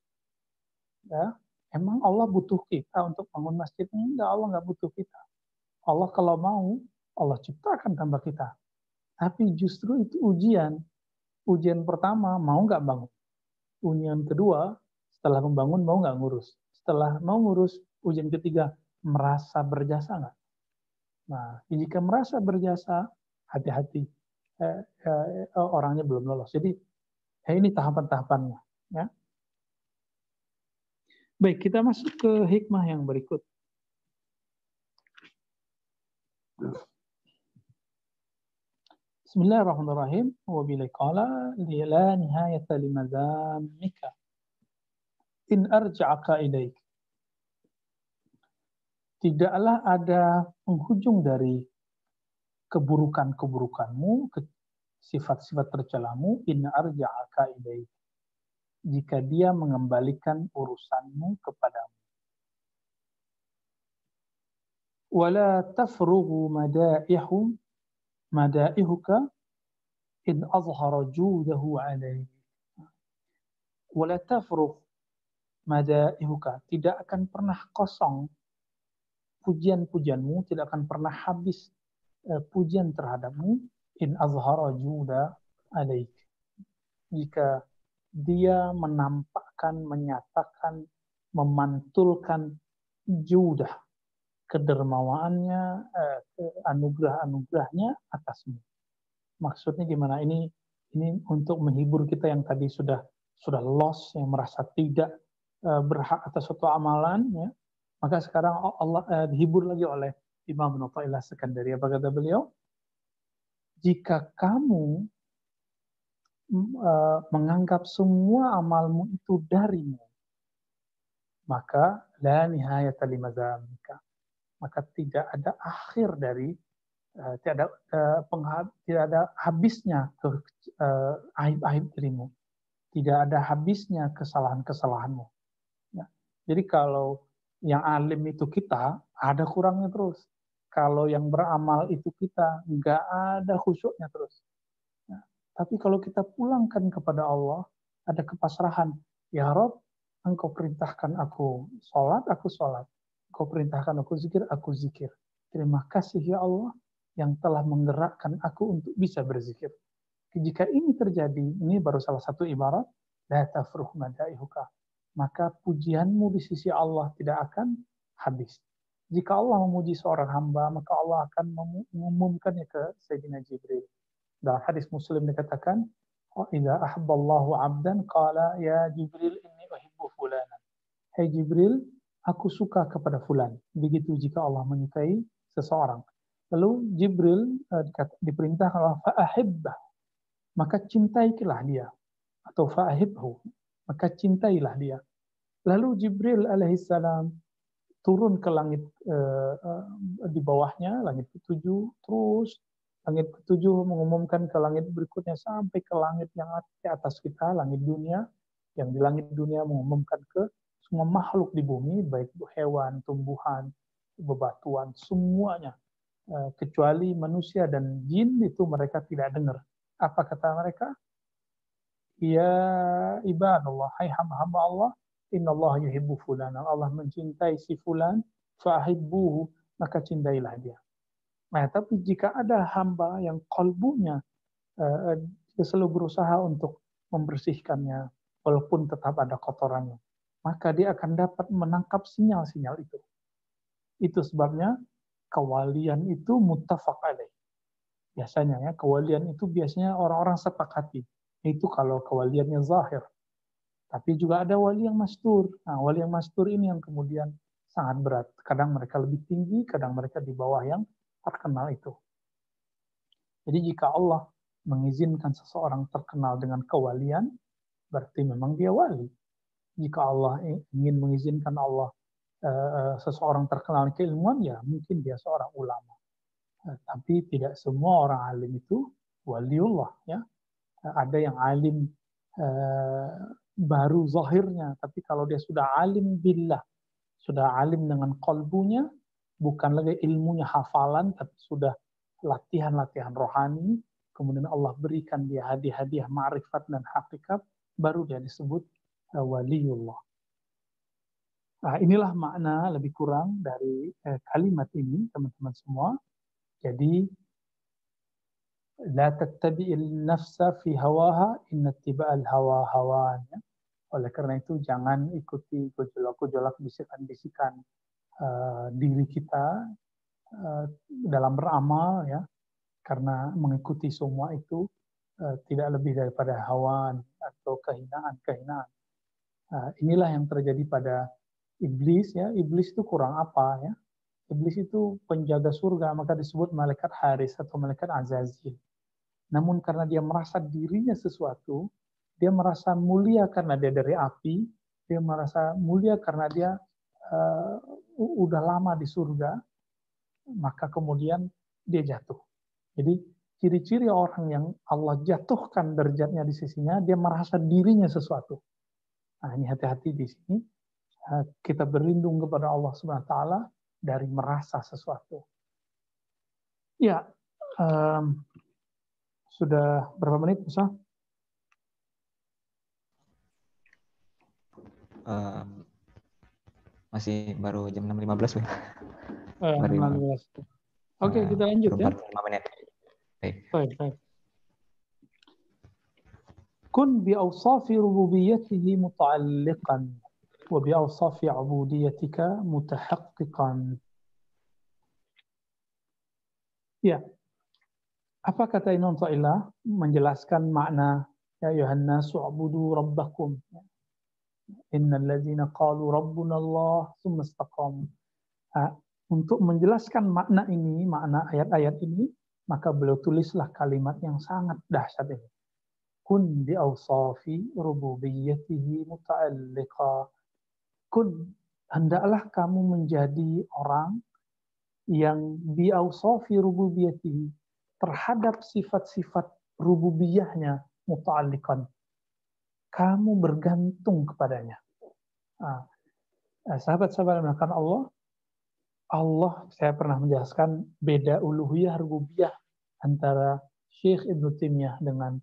Ya, emang Allah butuh kita untuk bangun masjid? Enggak, Allah nggak butuh kita. Allah kalau mau, Allah ciptakan tambah kita. Tapi justru itu ujian ujian pertama mau nggak bangun. Ujian kedua setelah membangun mau nggak ngurus. Setelah mau ngurus ujian ketiga merasa berjasa nggak? Nah jika merasa berjasa hati-hati eh, eh, orangnya belum lolos. Jadi eh, ini tahapan-tahapannya. Ya. Baik kita masuk ke hikmah yang berikut. Bismillahirrahmanirrahim. Wa qala la nihayata limadhammika in arja'aka ilaik. Tidaklah ada penghujung dari keburukan-keburukanmu, sifat-sifat tercelamu, in arja'aka ilaik. Jika dia mengembalikan urusanmu kepadamu. Wala tafrughu madaihum madaihuka in azhara judahu alaih. Wala tafruq madaihuka. Tidak akan pernah kosong pujian-pujianmu, tidak akan pernah habis uh, pujian terhadapmu in azhara juda alaih. Jika dia menampakkan, menyatakan, memantulkan judah kedermawaannya, eh, anugerah-anugerahnya atasmu. Maksudnya gimana? Ini ini untuk menghibur kita yang tadi sudah sudah lost, yang merasa tidak eh, berhak atas suatu amalan, ya. Maka sekarang Allah eh, dihibur lagi oleh Imam Nafa'ilah Sekandari. Apa kata beliau? Jika kamu uh, menganggap semua amalmu itu darimu, maka la nihayata limazamika. Maka tidak ada akhir dari uh, tidak ada uh, tidak ada habisnya ke aib-aib dirimu. Tidak ada habisnya kesalahan-kesalahanmu. Ya. Jadi kalau yang alim itu kita, ada kurangnya terus. Kalau yang beramal itu kita, nggak ada khusyuknya terus. Tapi kalau kita pulangkan kepada Allah, ada kepasrahan. Ya Rob, engkau perintahkan aku sholat, aku sholat. Engkau perintahkan aku zikir, aku zikir. Terima kasih ya Allah yang telah menggerakkan aku untuk bisa berzikir. Jika ini terjadi, ini baru salah satu ibarat, la tafruh madaihuka. Maka pujianmu di sisi Allah tidak akan habis. Jika Allah memuji seorang hamba, maka Allah akan mengumumkannya ke Sayyidina Jibril. Dalam hadis Muslim dikatakan, "Idza ahabballahu 'abdan qala ya Jibril inni uhibbu fulanan." Hai Jibril, aku suka kepada fulan. Begitu jika Allah menyukai seseorang. Lalu Jibril uh, diperintah Allah fa'ahibbah. Maka cintailah dia atau fa'ahibhu. Maka cintailah dia. Lalu Jibril alaihissalam turun ke langit uh, uh, di bawahnya, langit ketujuh, terus langit ketujuh mengumumkan ke langit berikutnya sampai ke langit yang di atas kita, langit dunia, yang di langit dunia mengumumkan ke semua makhluk di bumi, baik hewan, tumbuhan, bebatuan, semuanya. Eh, kecuali manusia dan jin itu mereka tidak dengar. Apa kata mereka? Ya ibadallah, hai hamba-hamba Allah, inna Allah yuhibbu fulan. Allah mencintai si fulan, fa'ahibbuhu, maka cintailah dia. Nah, tapi jika ada hamba yang kolbunya uh, dia selalu berusaha untuk membersihkannya, walaupun tetap ada kotorannya, maka dia akan dapat menangkap sinyal-sinyal itu. Itu sebabnya kewalian itu muttafaq alaih. Biasanya ya, kewalian itu biasanya orang-orang sepakati. Itu kalau kewaliannya zahir. Tapi juga ada wali yang mastur. Nah, wali yang mastur ini yang kemudian sangat berat. Kadang mereka lebih tinggi, kadang mereka di bawah yang terkenal itu. Jadi jika Allah mengizinkan seseorang terkenal dengan kewalian, berarti memang dia wali. Jika Allah ingin mengizinkan Allah uh, seseorang terkenal keilmuan, ya mungkin dia seorang ulama. Uh, tapi tidak semua orang alim itu waliullah. Ya, uh, ada yang alim baru zahirnya, tapi kalau dia sudah alim billah, sudah alim dengan kolbunya, bukan lagi ilmunya hafalan, tapi sudah latihan-latihan rohani, kemudian Allah berikan dia hadiah-hadiah ma'rifat dan hakikat, baru dia disebut uh, waliullah. Nah, inilah makna lebih kurang dari uh, kalimat ini, teman-teman semua. Jadi, la tattabi'il nafsa fi hawaha inna tiba'al hawa hawanya. Oleh karena itu jangan ikuti gejolak-gejolak bisikan-bisikan uh, diri kita uh, dalam beramal ya karena mengikuti semua itu uh, tidak lebih daripada hawa atau kehinaan-kehinaan. Uh, inilah yang terjadi pada iblis ya. Iblis itu kurang apa ya? Iblis itu penjaga surga maka disebut malaikat Haris atau malaikat Azazil. Namun karena dia merasa dirinya sesuatu, dia merasa mulia karena dia dari api, dia merasa mulia karena dia uh, udah lama di surga, maka kemudian dia jatuh. Jadi ciri-ciri orang yang Allah jatuhkan derajatnya di sisinya, dia merasa dirinya sesuatu. Nah ini hati-hati di sini. Eh, kita berlindung kepada Allah Subhanahu Wa Taala dari merasa sesuatu. Ya, um, sudah berapa menit, Musa? Masih baru jam 6.15 ya. Eh, baru 15. Oke, uh, kita lanjut ya. 45 menit. Baik. Baik, baik. Kun bi awsafi rububiyyatihi muta'alliqan wa bi awsafi ubudiyatika mutahaqqiqan. Ya. Apa kata Imam Ta'ilah menjelaskan makna ya Yohanna su'budu rabbakum. Innal ladzina qalu rabbuna Allah tsumma istaqamu. Untuk menjelaskan makna ini, makna ayat-ayat ini, maka beliau tulislah kalimat yang sangat dahsyat ini. kun bi awsafi rububiyyatihi muta'alliqa. Kun hendaklah kamu menjadi orang yang bi awsafi rububiyyatihi terhadap sifat-sifat rububiyahnya muta'alliqan. Kamu bergantung kepadanya. Nah, sahabat-sahabat yang Allah, Allah saya pernah menjelaskan beda uluhiyah rububiyah antara Syekh Ibn Taimiyah dengan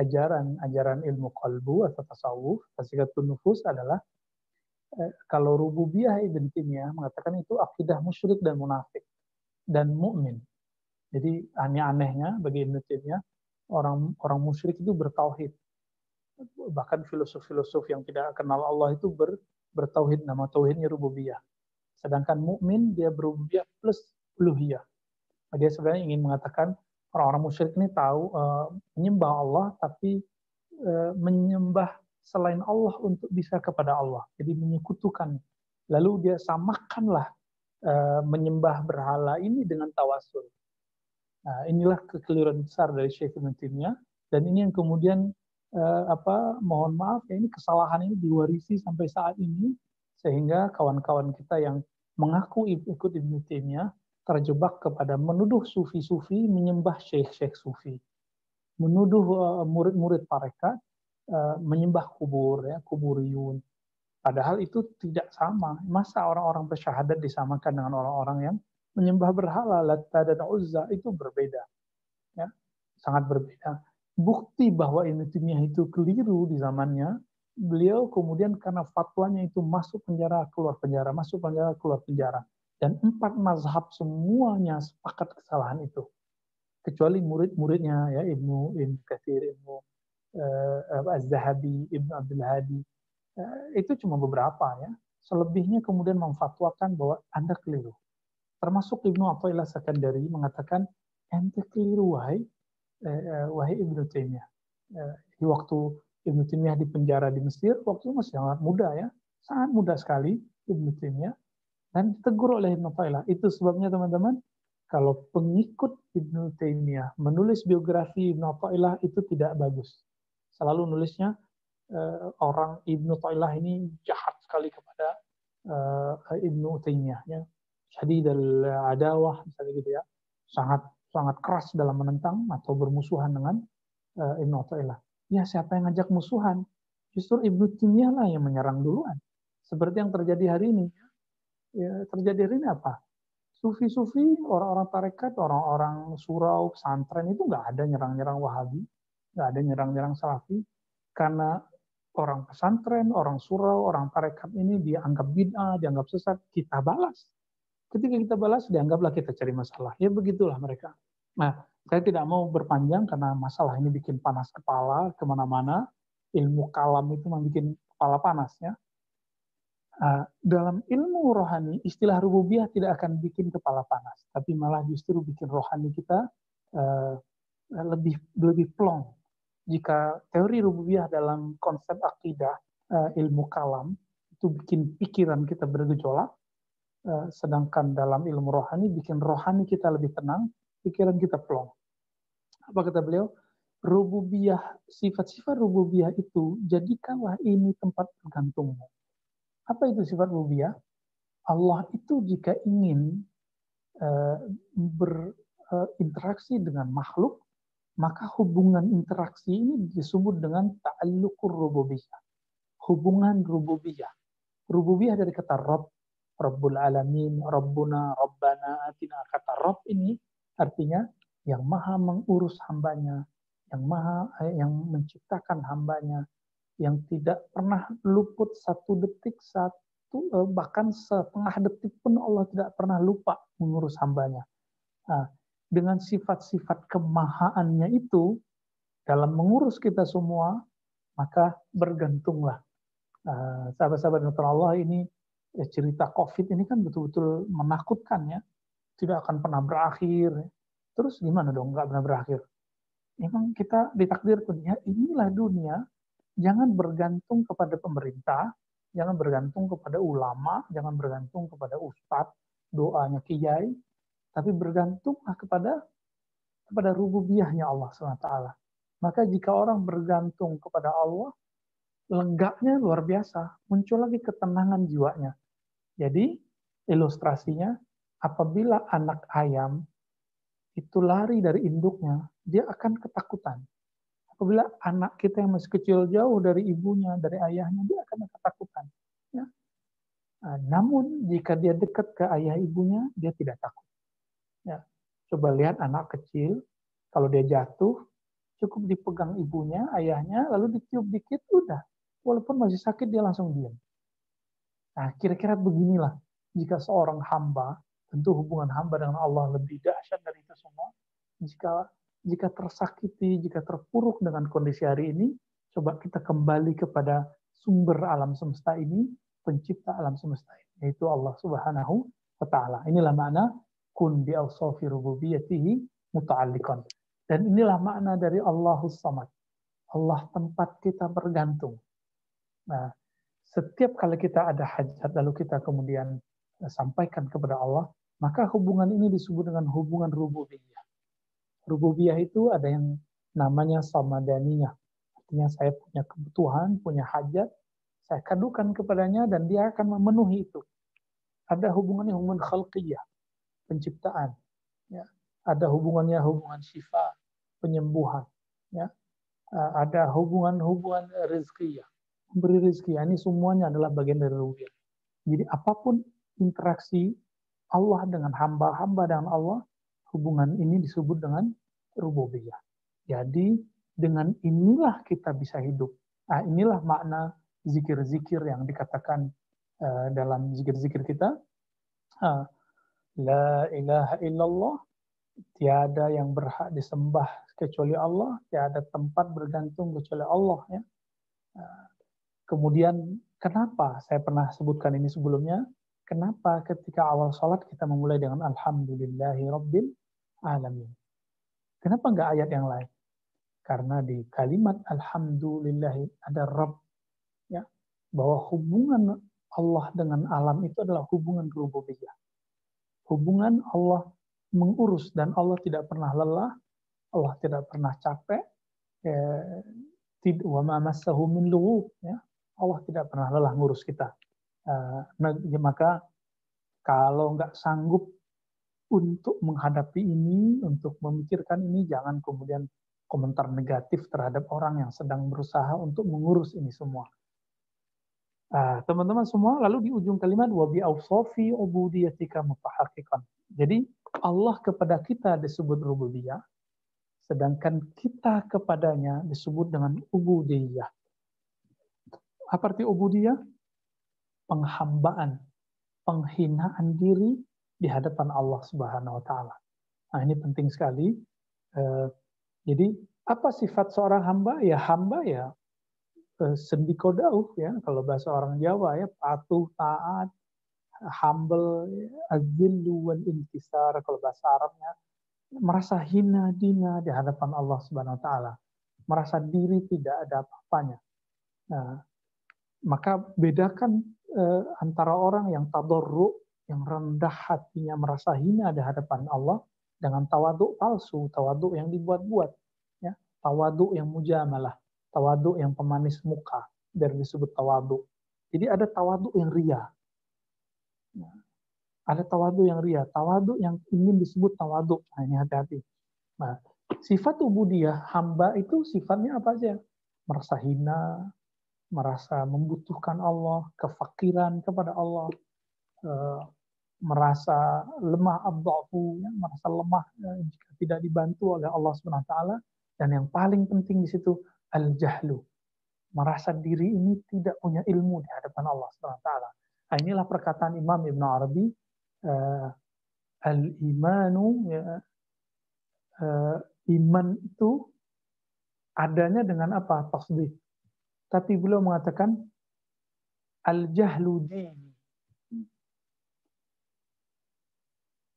ajaran-ajaran ilmu kalbu atau tasawuf, tasawuf nufus adalah eh, kalau rububiyah Ibn Taimiyah mengatakan itu akidah musyrik dan munafik dan mukmin. Jadi aneh-anehnya bagi Ibn Taimiyah orang orang musyrik itu bertauhid. Bahkan filosof-filosof yang tidak kenal Allah itu ber, bertauhid nama tauhidnya rububiyah. Sedangkan mukmin dia berubah plus uluhiyah. Dia sebenarnya ingin mengatakan orang-orang musyrik ini tahu uh, menyembah Allah tapi uh, menyembah selain Allah untuk bisa kepada Allah. Jadi menyekutukan. Lalu dia samakanlah uh, menyembah berhala ini dengan tawasul. Nah, inilah kekeliruan besar dari Syekh Ibn dan ini yang kemudian uh, apa mohon maaf ya ini kesalahan ini diwarisi sampai saat ini sehingga kawan-kawan kita yang mengaku ikut Ibnu Taimiyah terjebak kepada menuduh sufi-sufi menyembah syekh-syekh sufi, menuduh uh, murid-murid parekat uh, menyembah kubur ya kuburiyun. Padahal itu tidak sama. Masa orang-orang bersyahadat disamakan dengan orang-orang yang menyembah berhala, Latta dan Uzza itu berbeda. Ya, sangat berbeda. Bukti bahwa Ibnu Taimiyah itu keliru di zamannya beliau kemudian karena fatwanya itu masuk penjara keluar penjara masuk penjara keluar penjara. Dan empat mazhab semuanya sepakat kesalahan itu. Kecuali murid-muridnya ya Ibnu Ibnu Katsir Ibnu uh, Az-Zahabi Ibnu Abdul Hadi. Uh, itu cuma beberapa ya. Selebihnya kemudian memfatwakan bahwa anda keliru. Termasuk Ibnu Athaillah Sakandari mengatakan ente keliru wahai uh, wahai Ibnu Taimiyah uh, di waktu Ibnu Taimiyah di penjara di Mesir waktu itu masih sangat muda ya, sangat muda sekali Ibnu Taimiyah dan ditegur oleh Ibnu Tailah. Itu sebabnya teman-teman kalau pengikut Ibnu Taimiyah menulis biografi Ibnu Tailah itu tidak bagus. Selalu nulisnya uh, orang Ibnu Tailah ini jahat sekali kepada uh, Ibnu Taimiyah ya. Jadi dari adawah misalnya gitu ya. Sangat sangat keras dalam menentang atau bermusuhan dengan uh, Ibnu Tailah ya siapa yang ngajak musuhan? Justru Ibnu Taimiyah lah yang menyerang duluan. Seperti yang terjadi hari ini. Ya, terjadi hari ini apa? Sufi-sufi, orang-orang tarekat, orang-orang surau, pesantren itu nggak ada nyerang-nyerang Wahabi, nggak ada nyerang-nyerang Salafi, karena orang pesantren, orang surau, orang tarekat ini dianggap bid'ah, dianggap sesat, kita balas. Ketika kita balas, dianggaplah kita cari masalah. Ya begitulah mereka. Nah, saya tidak mau berpanjang karena masalah ini bikin panas kepala ke mana-mana. Ilmu kalam itu membuat kepala panas ya. Uh, dalam ilmu rohani, istilah rububiyah tidak akan bikin kepala panas, tapi malah justru bikin rohani kita uh, lebih lebih plong. Jika teori rububiyah dalam konsep akidah uh, ilmu kalam itu bikin pikiran kita bergejolak, sedangkan dalam ilmu rohani bikin rohani kita lebih tenang, pikiran kita plong. Apa kata beliau? Rububiyah, sifat-sifat rububiyah itu, jadikanlah ini tempat bergantungmu. Apa itu sifat rububiyah? Allah itu jika ingin uh, berinteraksi uh, dengan makhluk, maka hubungan interaksi ini disebut dengan ta'alluqur rububiyah. Hubungan rububiyah. Rububiyah dari kata Rabb, Rabbul Alamin, Rabbuna, Rabbana, Atina. Kata Rabb ini Artinya yang maha mengurus hambanya, yang maha eh, yang menciptakan hambanya, yang tidak pernah luput satu detik satu eh, bahkan setengah detik pun Allah tidak pernah lupa mengurus hambanya. Nah, dengan sifat-sifat kemahaannya itu dalam mengurus kita semua maka bergantunglah uh, sahabat-sahabat Allah ini cerita COVID ini kan betul-betul menakutkan ya tidak akan pernah berakhir. Terus gimana dong nggak pernah berakhir? Memang kita ditakdirkan ya inilah dunia. Jangan bergantung kepada pemerintah, jangan bergantung kepada ulama, jangan bergantung kepada ustadz, doanya kiai, tapi bergantunglah kepada kepada rububiyahnya Allah SWT. Maka jika orang bergantung kepada Allah, lenggaknya luar biasa, muncul lagi ketenangan jiwanya. Jadi ilustrasinya, apabila anak ayam itu lari dari induknya, dia akan ketakutan. Apabila anak kita yang masih kecil jauh dari ibunya, dari ayahnya, dia akan ketakutan. Ya. Nah, namun jika dia dekat ke ayah ibunya, dia tidak takut. Ya. Coba lihat anak kecil, kalau dia jatuh, cukup dipegang ibunya, ayahnya, lalu ditiup dikit, udah. Walaupun masih sakit, dia langsung diam. Nah, kira-kira beginilah jika seorang hamba, tentu hubungan hamba dengan Allah lebih dahsyat dari itu semua. Jika jika tersakiti, jika terpuruk dengan kondisi hari ini, coba kita kembali kepada sumber alam semesta ini, pencipta alam semesta ini, yaitu Allah Subhanahu wa taala. Inilah makna kun bi awsafi rububiyatihi muta'alliqan. Dan inilah makna dari Allahus Samad. Allah tempat kita bergantung. Nah, setiap kali kita ada hajat lalu kita kemudian eh, sampaikan kepada Allah, maka hubungan ini disebut dengan hubungan rububiyah. Rububiyah itu ada yang namanya samadaniyah. Artinya saya punya kebutuhan, punya hajat, saya kadukan kepadanya dan dia akan memenuhi itu. Ada hubungannya hubungan khalqiyah, penciptaan. Ya ada hubungannya hubungan syifa, penyembuhan, ya. Eh, ada hubungan-hubungan rezeki ya. Memberi rezeki, ini semuanya adalah bagian dari rububiyah. Jadi apa pun interaksi Allah dengan hamba-hamba dengan Allah, hubungan ini disebut dengan rububiyah. Jadi dengan inilah kita bisa hidup. Nah, inilah makna zikir-zikir yang dikatakan uh, dalam zikir-zikir kita. Uh, La ilaha illallah tiada yang berhak disembah kecuali Allah, tiada tempat bergantung kecuali Allah ya. Nah, kemudian kenapa saya pernah sebutkan ini sebelumnya? Kenapa ketika awal sholat kita memulai dengan Alhamdulillahi Rabbil Alamin? Kenapa enggak ayat yang lain? Karena di kalimat Alhamdulillahi ada Rabb. Ya, bahwa hubungan Allah dengan alam itu adalah hubungan rububiyah. Hubungan Allah mengurus dan Allah tidak pernah lelah, Allah tidak pernah capek, ya, tidak wa min ya. Allah tidak pernah lelah ngurus kita. Uh, maka kalau nggak sanggup untuk menghadapi ini, untuk memikirkan ini, jangan kemudian komentar negatif terhadap orang yang sedang berusaha untuk mengurus ini semua. Teman-teman uh, semua, lalu di ujung kalimat wa bi awsafi ubudiyatika mutahaqiqan. Jadi Allah kepada kita disebut rububiyah, sedangkan kita kepadanya disebut dengan ubudiyah. Apa arti ubudiyah? Penghambaan, penghinaan diri di hadapan Allah Subhanahu wa taala. Nah, ini penting sekali. Eh, jadi, apa sifat seorang hamba? Ya hamba ya eh, sendikodauh ya kalau bahasa orang Jawa ya patuh, taat, humble, azillu wal intisar kalau bahasa Arabnya merasa hina dina di hadapan Allah Subhanahu wa taala, merasa diri tidak ada apa-apanya. Nah, maka bedakan eh, antara orang yang tadarru, yang rendah hatinya merasa hina di hadapan Allah dengan tawaduk palsu, tawaduk yang dibuat-buat, ya, tawaduk yang mujamalah, tawaduk yang pemanis muka, biar disebut tawaduk. Jadi ada tawaduk yang ria, Nah, ada tawadu yang ria, tawadu yang ingin disebut tawadu. Nah, ini hati-hati. Nah, sifat ubudiyah hamba itu sifatnya apa aja? Merasa hina, merasa membutuhkan Allah, kefakiran kepada Allah, eh, merasa lemah abdafu, ya, merasa lemah eh, jika tidak dibantu oleh Allah taala dan yang paling penting di situ al-jahlu. Merasa diri ini tidak punya ilmu di hadapan Allah taala Nah, inilah perkataan Imam Ibn Arabi, uh, al-imanu, ya, uh, iman itu adanya dengan apa? Tasdik. Tapi beliau mengatakan, al-jahlu.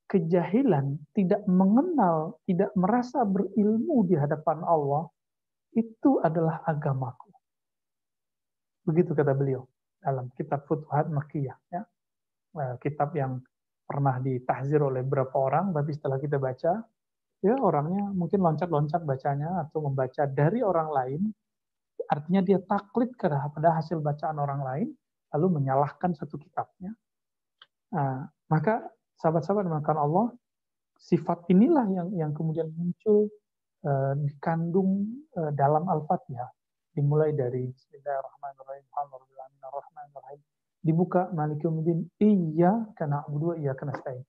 Kejahilan, tidak mengenal, tidak merasa berilmu di hadapan Allah, itu adalah agamaku. Begitu kata beliau dalam kitab Futuhat Makkiyah ya. Kitab yang pernah ditahzir oleh beberapa orang tapi setelah kita baca ya orangnya mungkin loncat-loncat bacanya atau membaca dari orang lain, artinya dia taklid pada hasil bacaan orang lain, lalu menyalahkan satu kitabnya. Nah, maka sahabat-sahabat dimakan Allah, sifat inilah yang yang kemudian muncul uh, dikandung uh, dalam Al-Fatihah. Dimulai dari Bismillahirrahmanirrahim. Dibuka Malik Yawmiddin, iya karena abu iya karena stain.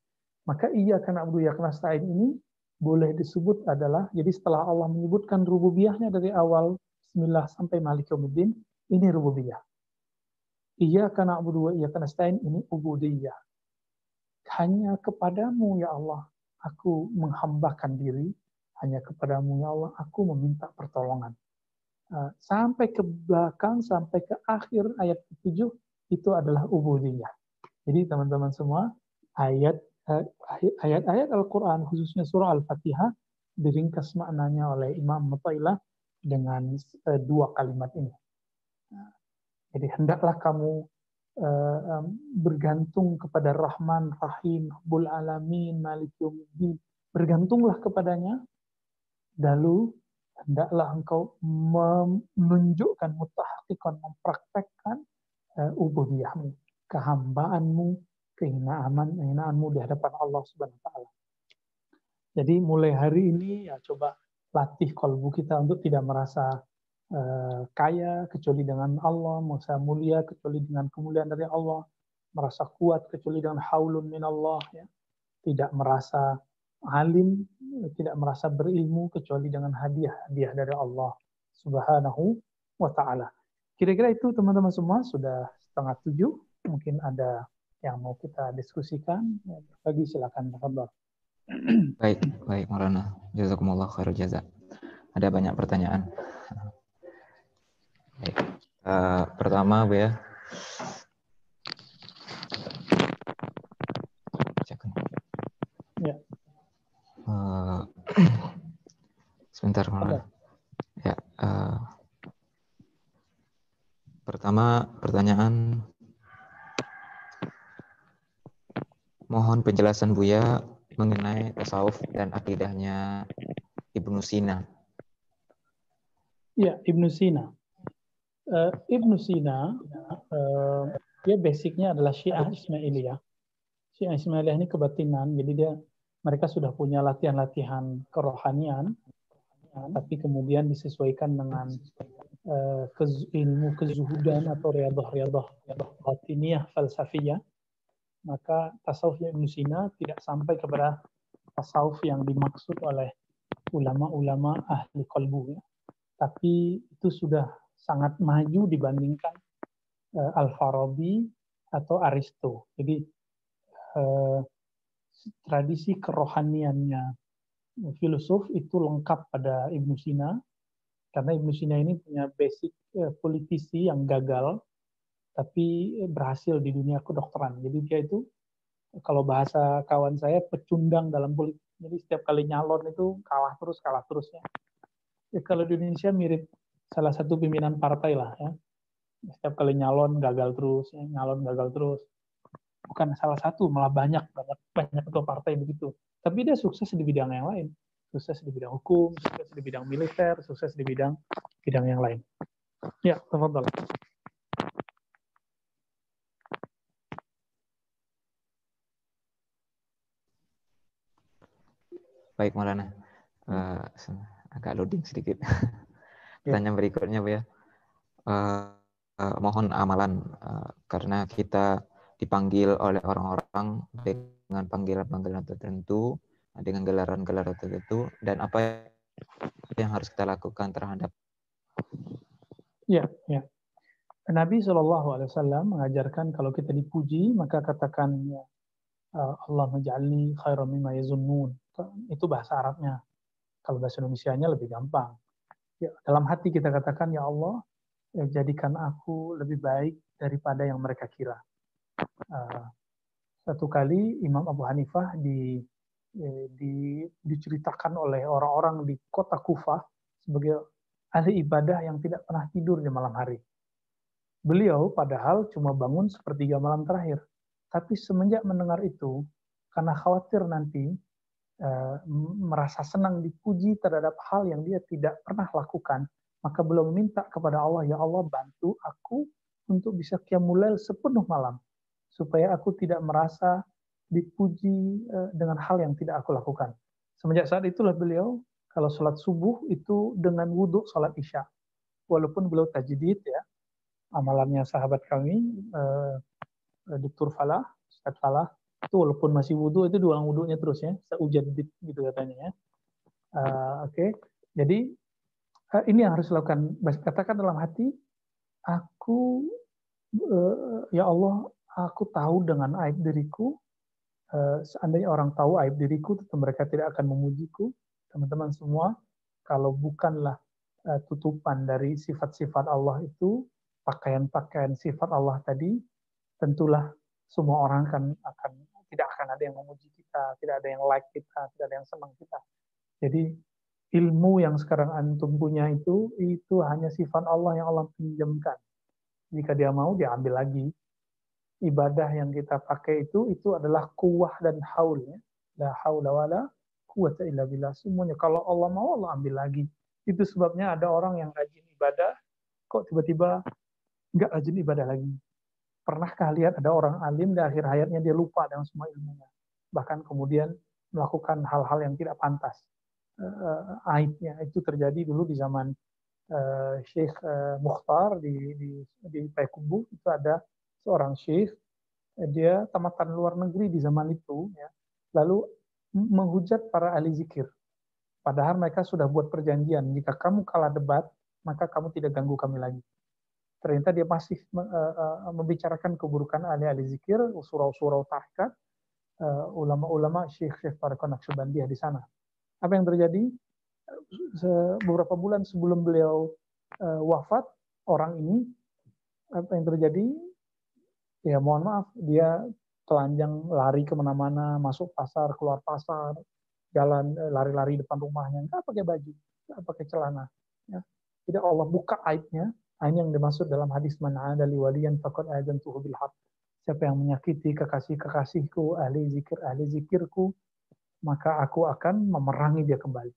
Maka iya karena abu iya karena stain ini boleh disebut adalah, jadi setelah Allah menyebutkan rububiyahnya dari awal Bismillah sampai Malik Yawmiddin, ini rububiyah. Iya karena abu dua iya karena stain ini ubudiyah. Hanya kepadamu ya Allah aku menghambakan diri hanya kepadamu ya Allah, aku meminta pertolongan. Uh, sampai ke belakang, sampai ke akhir ayat ke-7, itu adalah ubudiyah. Jadi teman-teman semua, ayat uh, ayat-ayat Al-Quran, khususnya surah Al-Fatihah, diringkas maknanya oleh Imam Mutailah dengan uh, dua kalimat ini. Uh, jadi hendaklah kamu uh, bergantung kepada Rahman, Rahim, Rabbul Alamin, Malik Yawmiddin. Bergantunglah kepadanya, lalu hendaklah engkau menunjukkan mutahakikon, mempraktekkan uh, ubudiyahmu, kehambaanmu, kehinaanmu, kehinaanmu di hadapan Allah Subhanahu wa taala. Jadi mulai hari ini ya coba latih kalbu kita untuk tidak merasa Eh, kaya kecuali dengan Allah, merasa mulia kecuali dengan kemuliaan dari Allah, merasa kuat kecuali dengan haulun min Allah, ya. tidak merasa alim, tidak merasa berilmu kecuali dengan hadiah-hadiah dari Allah Subhanahu wa taala. Kira-kira itu teman-teman semua sudah setengah tujuh, mungkin ada yang mau kita diskusikan, ya, bagi silakan tafadhol. Baik, baik Marana. Jazakumullah khairul jaza. Ada banyak pertanyaan. Uh, pertama, Bu ya. Ya. Uh, sebentar, mana? Ya. Uh, pertama, pertanyaan. Mohon penjelasan Buya mengenai tasawuf dan akidahnya Ibnu Sina. Ya, Ibnu Sina uh, Ibnu Sina uh, dia basicnya adalah Syiah Ismailiyah. Syiah Ismailiyah ini kebatinan, jadi dia mereka sudah punya latihan-latihan kerohanian, tapi kemudian disesuaikan dengan uh, ilmu kezuhudan atau riadah-riadah batiniyah falsafiyah. Maka tasawufnya Ibnu Sina tidak sampai kepada tasawuf yang dimaksud oleh ulama-ulama ahli kalbu. Ya. Tapi itu sudah sangat maju dibandingkan uh, Al-Farabi atau Aristo. Jadi uh, tradisi kerohaniannya filosof itu lengkap pada Ibnu Sina karena Ibnu Sina ini punya basic uh, politisi yang gagal tapi berhasil di dunia kedokteran. Jadi dia itu kalau bahasa kawan saya pecundang dalam politik. Jadi setiap kali nyalon itu kalah terus kalah terusnya. Ya, kalau di Indonesia mirip salah satu pimpinan partai lah ya. Setiap kali nyalon gagal terus, ya, nyalon gagal terus. Bukan salah satu, malah banyak banyak banyak ketua partai begitu. Tapi dia sukses di bidang yang lain. Sukses di bidang hukum, sukses di bidang militer, sukses di bidang bidang yang lain. Ya, teman-teman. Baik, Maulana. Uh, agak loading sedikit. Pertanyaan ya. berikutnya, Bu ya. Uh, uh, mohon amalan uh, karena kita dipanggil oleh orang-orang dengan panggilan-panggilan tertentu, dengan gelaran-gelaran tertentu, dan apa yang harus kita lakukan terhadap Ya, ya. Nabi Shallallahu Alaihi Wasallam mengajarkan kalau kita dipuji maka katakan ya, Allah menjalni khairan mimma yazunnun. Itu bahasa Arabnya. Kalau bahasa Indonesia-nya lebih gampang ya, dalam hati kita katakan ya Allah ya, jadikan aku lebih baik daripada yang mereka kira. Uh, satu kali Imam Abu Hanifah di, eh, di diceritakan oleh orang-orang di kota Kufah sebagai ahli ibadah yang tidak pernah tidur di malam hari. Beliau padahal cuma bangun sepertiga malam terakhir. Tapi semenjak mendengar itu, karena khawatir nanti merasa senang dipuji terhadap hal yang dia tidak pernah lakukan, maka belum minta kepada Allah, ya Allah bantu aku untuk bisa kiamulail sepenuh malam supaya aku tidak merasa dipuji eh, dengan hal yang tidak aku lakukan. Semenjak saat itulah beliau kalau sholat subuh itu dengan wudhu sholat isya. Walaupun beliau tajdid ya, amalannya sahabat kami, eh, Dr. Falah, Ustaz Falah, itu walaupun masih wudhu itu diulang wudhunya terus ya, seujan gitu katanya ya. Uh, Oke, okay. jadi uh, ini yang harus dilakukan. Katakan dalam hati, aku uh, ya Allah aku tahu dengan aib diriku, uh, seandainya orang tahu aib diriku, tentu mereka tidak akan memujiku. Teman-teman semua, kalau bukanlah uh, tutupan dari sifat-sifat Allah itu, pakaian-pakaian sifat Allah tadi, tentulah semua orang akan akan tidak akan ada yang memuji kita, tidak ada yang like kita, tidak ada yang senang kita. Jadi ilmu yang sekarang antum punya itu itu hanya sifat Allah yang Allah pinjamkan. Jika dia mau dia ambil lagi ibadah yang kita pakai itu itu adalah kuah dan haul ya. La haula wala quwata illa billah. Semuanya kalau Allah mau Allah ambil lagi. Itu sebabnya ada orang yang rajin ibadah kok tiba-tiba nggak rajin ibadah lagi. Pernahkah lihat ada orang alim di akhir hayatnya dia lupa dengan semua ilmunya. Bahkan kemudian melakukan hal-hal yang tidak pantas. Uh, aibnya itu terjadi dulu di zaman uh, Syekh uh, Mukhtar di di di Payakumbuh itu ada seorang syekh, dia tamatan luar negeri di zaman itu, ya, lalu menghujat para ahli zikir. Padahal mereka sudah buat perjanjian, jika kamu kalah debat, maka kamu tidak ganggu kami lagi. Ternyata dia masih membicarakan keburukan ahli-ahli zikir, surau-surau tahkat, ulama-ulama syekh-syekh para Naqsyabandiyah di sana. Apa yang terjadi? Beberapa bulan sebelum beliau wafat, orang ini apa yang terjadi? ya mohon maaf dia telanjang lari ke mana-mana masuk pasar keluar pasar jalan lari-lari depan rumahnya nggak pakai baju nggak pakai celana ya tidak Allah buka aibnya ini yang dimaksud dalam hadis mana dari waliyan takut azan tuh bil siapa yang menyakiti kekasih kekasihku ahli zikir ahli zikirku maka aku akan memerangi dia kembali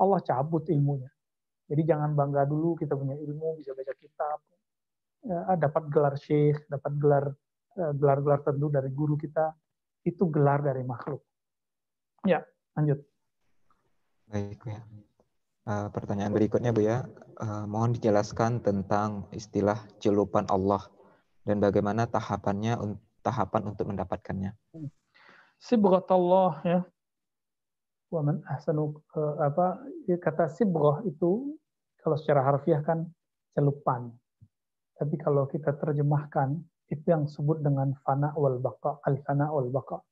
Allah cabut ilmunya jadi jangan bangga dulu kita punya ilmu bisa baca kitab ya, dapat gelar syekh dapat gelar Eh, gelar-gelar tertentu dari guru kita itu gelar dari makhluk. Ya, lanjut. Baik ya. Uh, pertanyaan berikutnya Bu ya, uh, mohon dijelaskan tentang istilah celupan Allah dan bagaimana tahapannya tahapan untuk mendapatkannya. Sibghat Allah ya. Wa man ahsanu uh, apa ya, kata sibghah itu kalau secara harfiah kan celupan. Tapi kalau kita terjemahkan itu yang disebut dengan fana wal baqa, al fana wal baqa.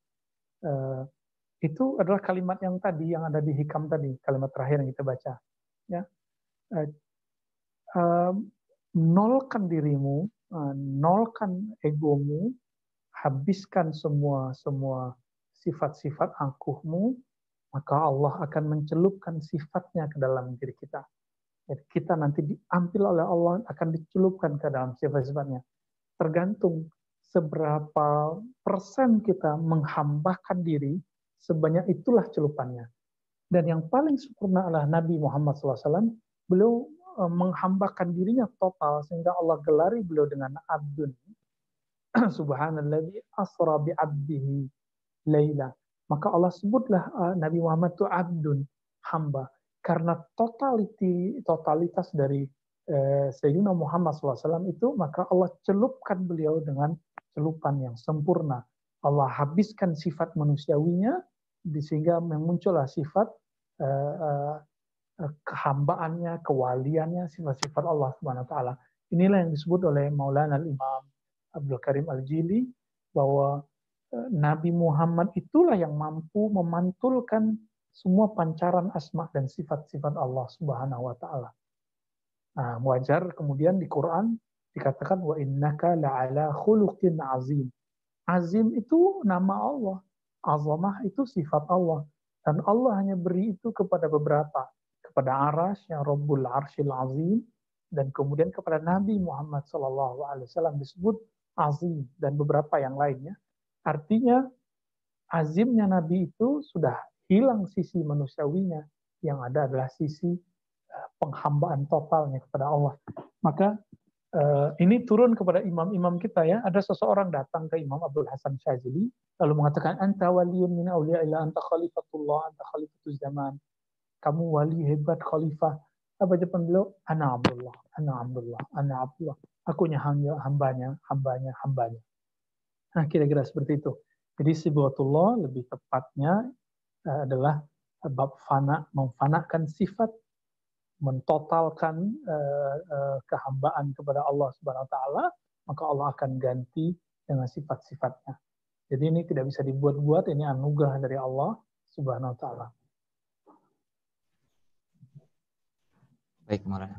Uh, itu adalah kalimat yang tadi yang ada di hikam tadi, kalimat terakhir yang kita baca. Ya, uh, nolkan dirimu, uh, nolkan egomu, habiskan semua semua sifat-sifat angkuhmu, maka Allah akan mencelupkan sifatnya ke dalam diri kita. Jadi kita nanti diambil oleh Allah akan dicelupkan ke dalam sifat-sifatnya tergantung seberapa persen kita menghambakan diri, sebanyak itulah celupannya. Dan yang paling sempurna adalah Nabi Muhammad SAW. Beliau e, menghambakan dirinya total sehingga Allah gelari beliau dengan abdun. Subhanallah asra bi abdihi laila. Maka Allah sebutlah e, Nabi Muhammad itu abdun, hamba. Karena totaliti, totalitas dari eh, Sayyidina Muhammad SAW itu, maka Allah celupkan beliau dengan celupan yang sempurna. Allah habiskan sifat manusiawinya, sehingga memuncullah sifat eh, eh, kehambaannya, kewaliannya, sifat-sifat Allah Subhanahu wa taala. Inilah yang disebut oleh Maulana Imam Abdul Karim Al-Jili bahwa eh, Nabi Muhammad itulah yang mampu memantulkan semua pancaran asma dan sifat-sifat Allah Subhanahu wa taala. Nah, wajar kemudian di Quran dikatakan wa innaka la'ala khuluqin azim. Azim itu nama Allah. Azamah itu sifat Allah. Dan Allah hanya beri itu kepada beberapa. Kepada Arash yang Rabbul Arshil Azim. Dan kemudian kepada Nabi Muhammad SAW disebut azim. Dan beberapa yang lainnya. Artinya azimnya Nabi itu sudah hilang sisi manusiawinya, yang ada adalah sisi eh, penghambaan totalnya kepada Allah. Maka ini turun kepada imam-imam kita ya. Ada seseorang datang ke Imam Abdul Hasan Syazili lalu mengatakan anta waliyun min auliya ila anta khalifatullah anta khalifatul zaman. Kamu wali hebat khalifah. Apa jawaban beliau? Ana Abdullah, ana Abdullah, ana Abdullah. Akunya hanya hambanya, hambanya, hambanya. Nah, kira-kira seperti itu. Jadi sibuatullah lebih tepatnya eh, adalah bab fana, memfanakan sifat, mentotalkan uh, uh, kehambaan kepada Allah Subhanahu wa taala, maka Allah akan ganti dengan sifat-sifatnya. Jadi ini tidak bisa dibuat-buat, ini anugerah dari Allah Subhanahu wa taala. Baik, Maulana.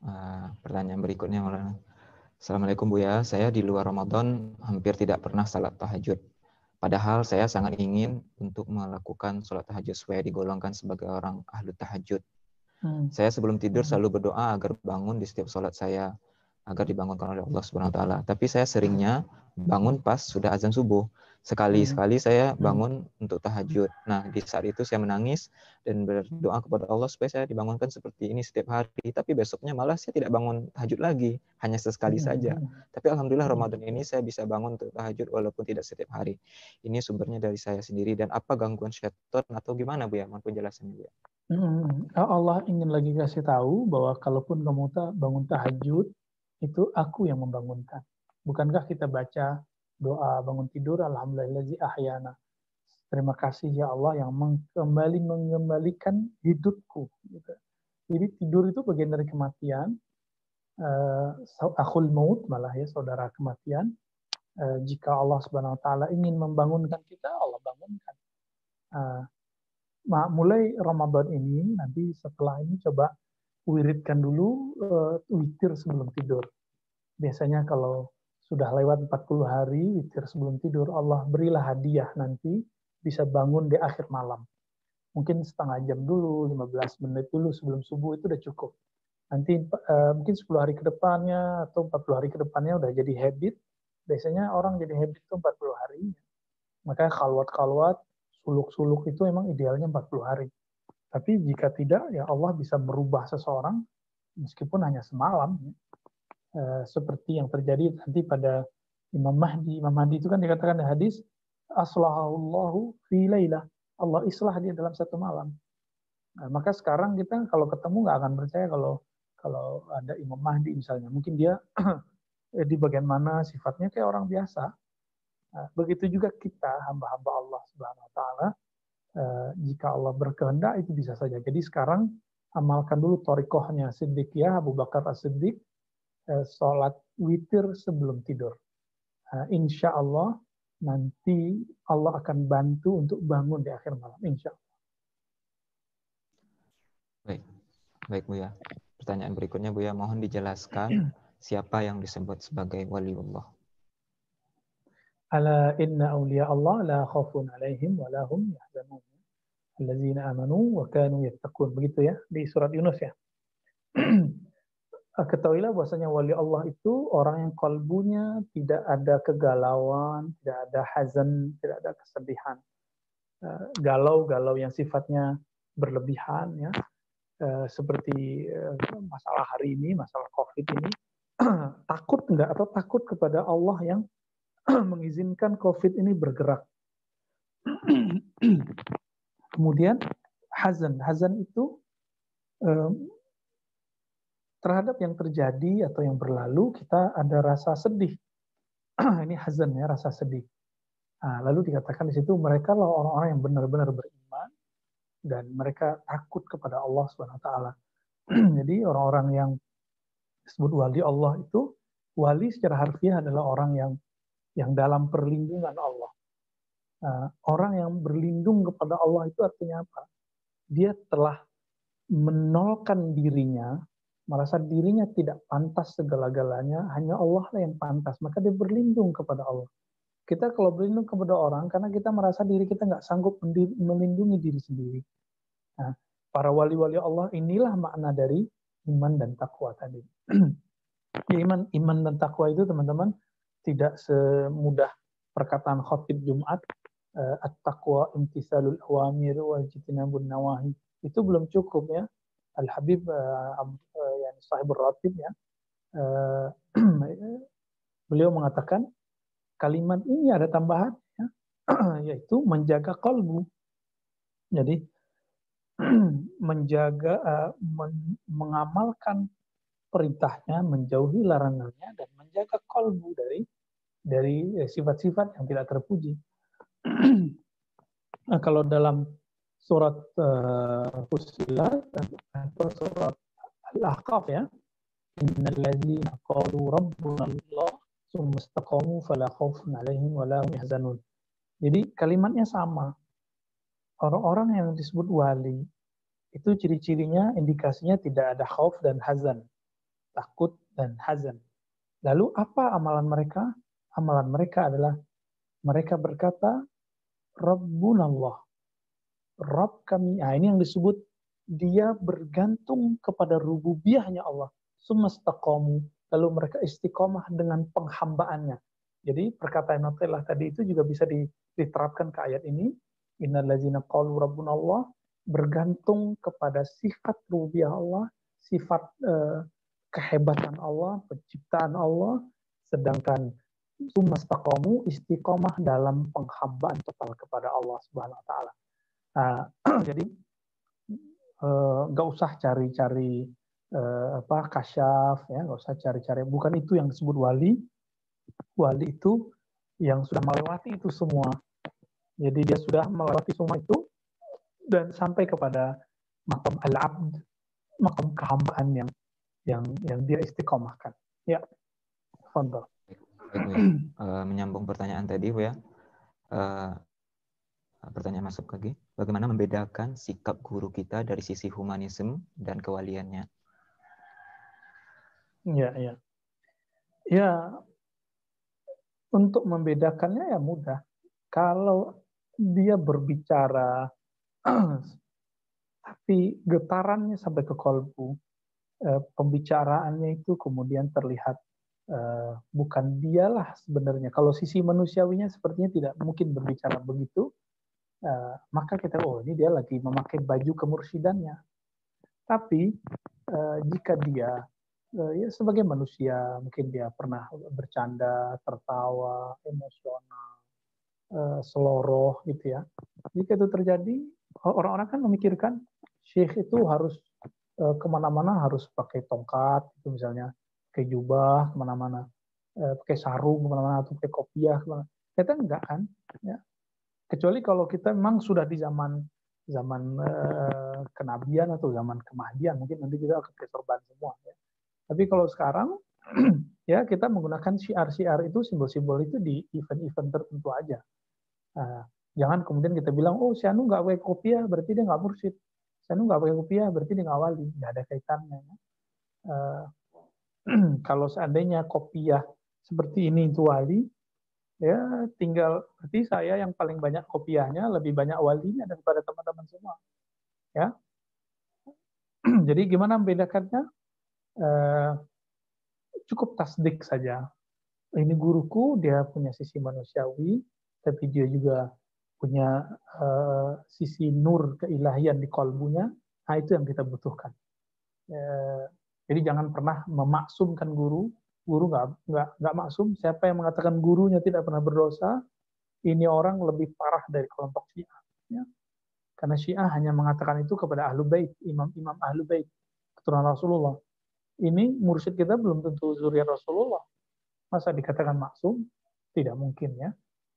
Uh, pertanyaan berikutnya, Maulana. Assalamualaikum Buya, saya di luar Ramadan hampir tidak pernah salat tahajud. Padahal saya sangat ingin untuk melakukan sholat tahajud supaya digolongkan sebagai orang ahlu tahajud. Hmm. Saya sebelum tidur hmm. selalu berdoa agar bangun di setiap sholat saya agar dibangunkan oleh Allah Subhanahu wa taala. Tapi saya seringnya bangun pas sudah azan subuh. Sekali-sekali hmm. saya hmm. bangun untuk tahajud. Nah, di saat itu saya menangis dan berdoa kepada Allah supaya saya dibangunkan seperti ini setiap hari. Tapi besoknya malah saya tidak bangun tahajud lagi, hanya sesekali hmm. saja. Tapi alhamdulillah Ramadan ini saya bisa bangun untuk tahajud walaupun tidak setiap hari. Ini sumbernya dari saya sendiri dan apa gangguan syaitan atau gimana Bu ya? Mohon penjelasannya Bu ya. Hmm. Allah ingin lagi kasih tahu bahwa kalaupun kamu bangun tahajud itu aku yang membangunkan. Bukankah kita baca doa bangun tidur alhamdulillahi ahyana terima kasih ya Allah yang kembali mengembalikan hidupku gitu. jadi tidur itu bagian dari kematian uh, akhul maut malah ya saudara kematian uh, jika Allah subhanahu wa taala ingin membangunkan kita Allah bangunkan uh, mulai Ramadan ini nanti setelah ini coba wiridkan dulu uh, witir sebelum tidur biasanya kalau sudah lewat 40 hari witir sebelum tidur, Allah berilah hadiah nanti bisa bangun di akhir malam. Mungkin setengah jam dulu, 15 menit dulu sebelum subuh itu udah cukup. Nanti uh, mungkin 10 hari ke depannya atau 40 hari ke depannya udah jadi habit. Biasanya orang jadi habit itu 40 hari. Makanya kalwat-kalwat, suluk-suluk itu emang idealnya 40 hari. Tapi jika tidak, ya Allah bisa merubah seseorang meskipun hanya semalam. Ya Eh, seperti yang terjadi nanti pada Imam Mahdi. Imam Mahdi itu kan dikatakan di hadis aslahallahu fi lailah. Allah islah dia dalam satu malam. Nah, maka sekarang kita kalau ketemu nggak akan percaya kalau kalau ada Imam Mahdi misalnya. Mungkin dia di bagian mana sifatnya kayak orang biasa. Nah, begitu juga kita hamba-hamba Allah Subhanahu wa taala eh, jika Allah berkehendak itu bisa saja. Jadi sekarang amalkan dulu torikohnya Siddiq ya Abu Bakar As-Siddiq Eh, sholat witir sebelum tidur. Uh, insya Allah nanti Allah akan bantu untuk bangun di akhir malam. Insya Allah. Baik, baik Bu ya. Pertanyaan berikutnya Bu ya, mohon dijelaskan siapa yang disebut sebagai waliullah. Ala inna awliya Allah la khawfun alaihim wa lahum yahzanun. Allazina amanu wa kanu yattaqun. Begitu ya di surat Yunus ya. ketahuilah bahwasanya wali Allah itu orang yang kalbunya tidak ada kegalauan, tidak ada hazan, tidak ada kesedihan. Eh, galau-galau yang sifatnya berlebihan ya. Eh, seperti eh, masalah hari ini, masalah Covid ini, takut enggak atau takut kepada Allah yang mengizinkan Covid ini bergerak. Kemudian hazan, hazan itu terhadap yang terjadi atau yang berlalu kita ada rasa sedih. Ini hazan ya, rasa sedih. Nah, lalu dikatakan di situ mereka lah orang-orang yang benar-benar beriman dan mereka takut kepada Allah Subhanahu wa taala. Jadi orang-orang yang disebut wali Allah itu wali secara harfiah adalah orang yang yang dalam perlindungan Allah. Nah, orang yang berlindung kepada Allah itu artinya apa? Dia telah menolkan dirinya merasa dirinya tidak pantas segala-galanya, hanya Allah lah yang pantas. Maka dia berlindung kepada Allah. Kita kalau berlindung kepada orang, karena kita merasa diri kita nggak sanggup melindungi diri sendiri. Nah, para wali-wali Allah inilah makna dari iman dan takwa tadi. iman, iman dan takwa itu teman-teman tidak semudah perkataan khotib Jumat uh, at-taqwa imtisalul awamir wa ijtinabun nawahi. Itu belum cukup ya. Al-Habib uh, uh, yang sahibur ratib ya. Beliau mengatakan kalimat ini ada tambahan ya, yaitu menjaga kalbu. Jadi menjaga men mengamalkan perintahnya, menjauhi larangannya dan menjaga kalbu dari dari eh, sifat-sifat yang tidak terpuji. nah, kalau dalam surat uh, Fussilat atau surat Al-Ahqaf ya, innal ladzina qalu rabbuna Allah istaqamu fala khaufun 'alaihim wa la hum yahzanun. Jadi kalimatnya sama. Orang-orang yang disebut wali itu ciri-cirinya indikasinya tidak ada khauf dan hazan. Takut dan hazan. Lalu apa amalan mereka? amalan mereka adalah mereka berkata, Rabbunallah. Rabb kami. Nah, ini yang disebut dia bergantung kepada rububiyahnya Allah. Sumastaqamu. Lalu mereka istiqomah dengan penghambaannya. Jadi perkataan Nutella tadi itu juga bisa diterapkan ke ayat ini. Innallazina qalu rabbunallah bergantung kepada sifat rububiyah Allah, sifat eh, kehebatan Allah, penciptaan Allah, sedangkan sumastaqamu istiqomah dalam penghambaan total kepada Allah Subhanahu wa taala. Nah, jadi eh, nggak usah cari-cari uh, apa kasyaf ya, nggak usah cari-cari bukan itu yang disebut wali. Wali itu yang sudah melewati itu semua. Jadi dia sudah melewati semua itu dan sampai kepada makam al-abd, makam kehambaan yang yang yang dia istiqomahkan. Ya. Baik, uh, menyambung pertanyaan tadi, Bu ya. Uh, pertanyaan masuk lagi. Bagaimana membedakan sikap guru kita dari sisi humanisme dan kewaliannya? Ya, ya. Ya, untuk membedakannya ya mudah. Kalau dia berbicara, tapi getarannya sampai ke kolbu, eh, pembicaraannya itu kemudian terlihat uh, bukan dialah sebenarnya. Kalau sisi manusiawinya sepertinya tidak mungkin berbicara begitu, uh, maka kita oh ini dia lagi memakai baju kemursidannya. Tapi jika dia ya sebagai manusia mungkin dia pernah bercanda, tertawa, emosional, seloroh gitu ya. Jika itu terjadi, orang-orang kan memikirkan syekh itu harus ke mana-mana harus pakai tongkat itu misalnya pakai jubah ke mana-mana, eh, pakai sarung ke mana-mana atau pakai kopiah ke mana. Kita enggak kan? Ya. Kecuali kalau kita memang sudah di zaman zaman eh, kenabian atau zaman kemahdian, mungkin nanti kita akan pakai sorban semua. Ya. Tapi kalau sekarang ya kita menggunakan syiar-syiar itu simbol-simbol itu di event-event tertentu aja. Jangan kemudian kita bilang oh si Anu nggak pakai kopiah berarti dia nggak mursyid. Si Anu nggak pakai kopiah berarti dia nggak wali. Nggak ada kaitannya. Ya. Uh, kalau seandainya kopiah seperti ini itu wali, ya tinggal berarti saya yang paling banyak kopiahnya lebih banyak walinya daripada teman-teman semua. Ya. Jadi gimana membedakannya? Eh, cukup tasdik saja. Ini guruku, dia punya sisi manusiawi, tapi dia juga punya uh, sisi nur keilahian di kolbunya. Nah, itu yang kita butuhkan. Uh, jadi jangan pernah memaksumkan guru. Guru nggak nggak nggak maksum. Siapa yang mengatakan gurunya tidak pernah berdosa, ini orang lebih parah dari kelompok Syiah. Ya. Karena Syiah hanya mengatakan itu kepada ahlu bait, imam-imam ahlu bait, keturunan Rasulullah. Ini mursyid kita belum tentu zuriat Rasulullah. Masa dikatakan maksum? Tidak mungkin ya.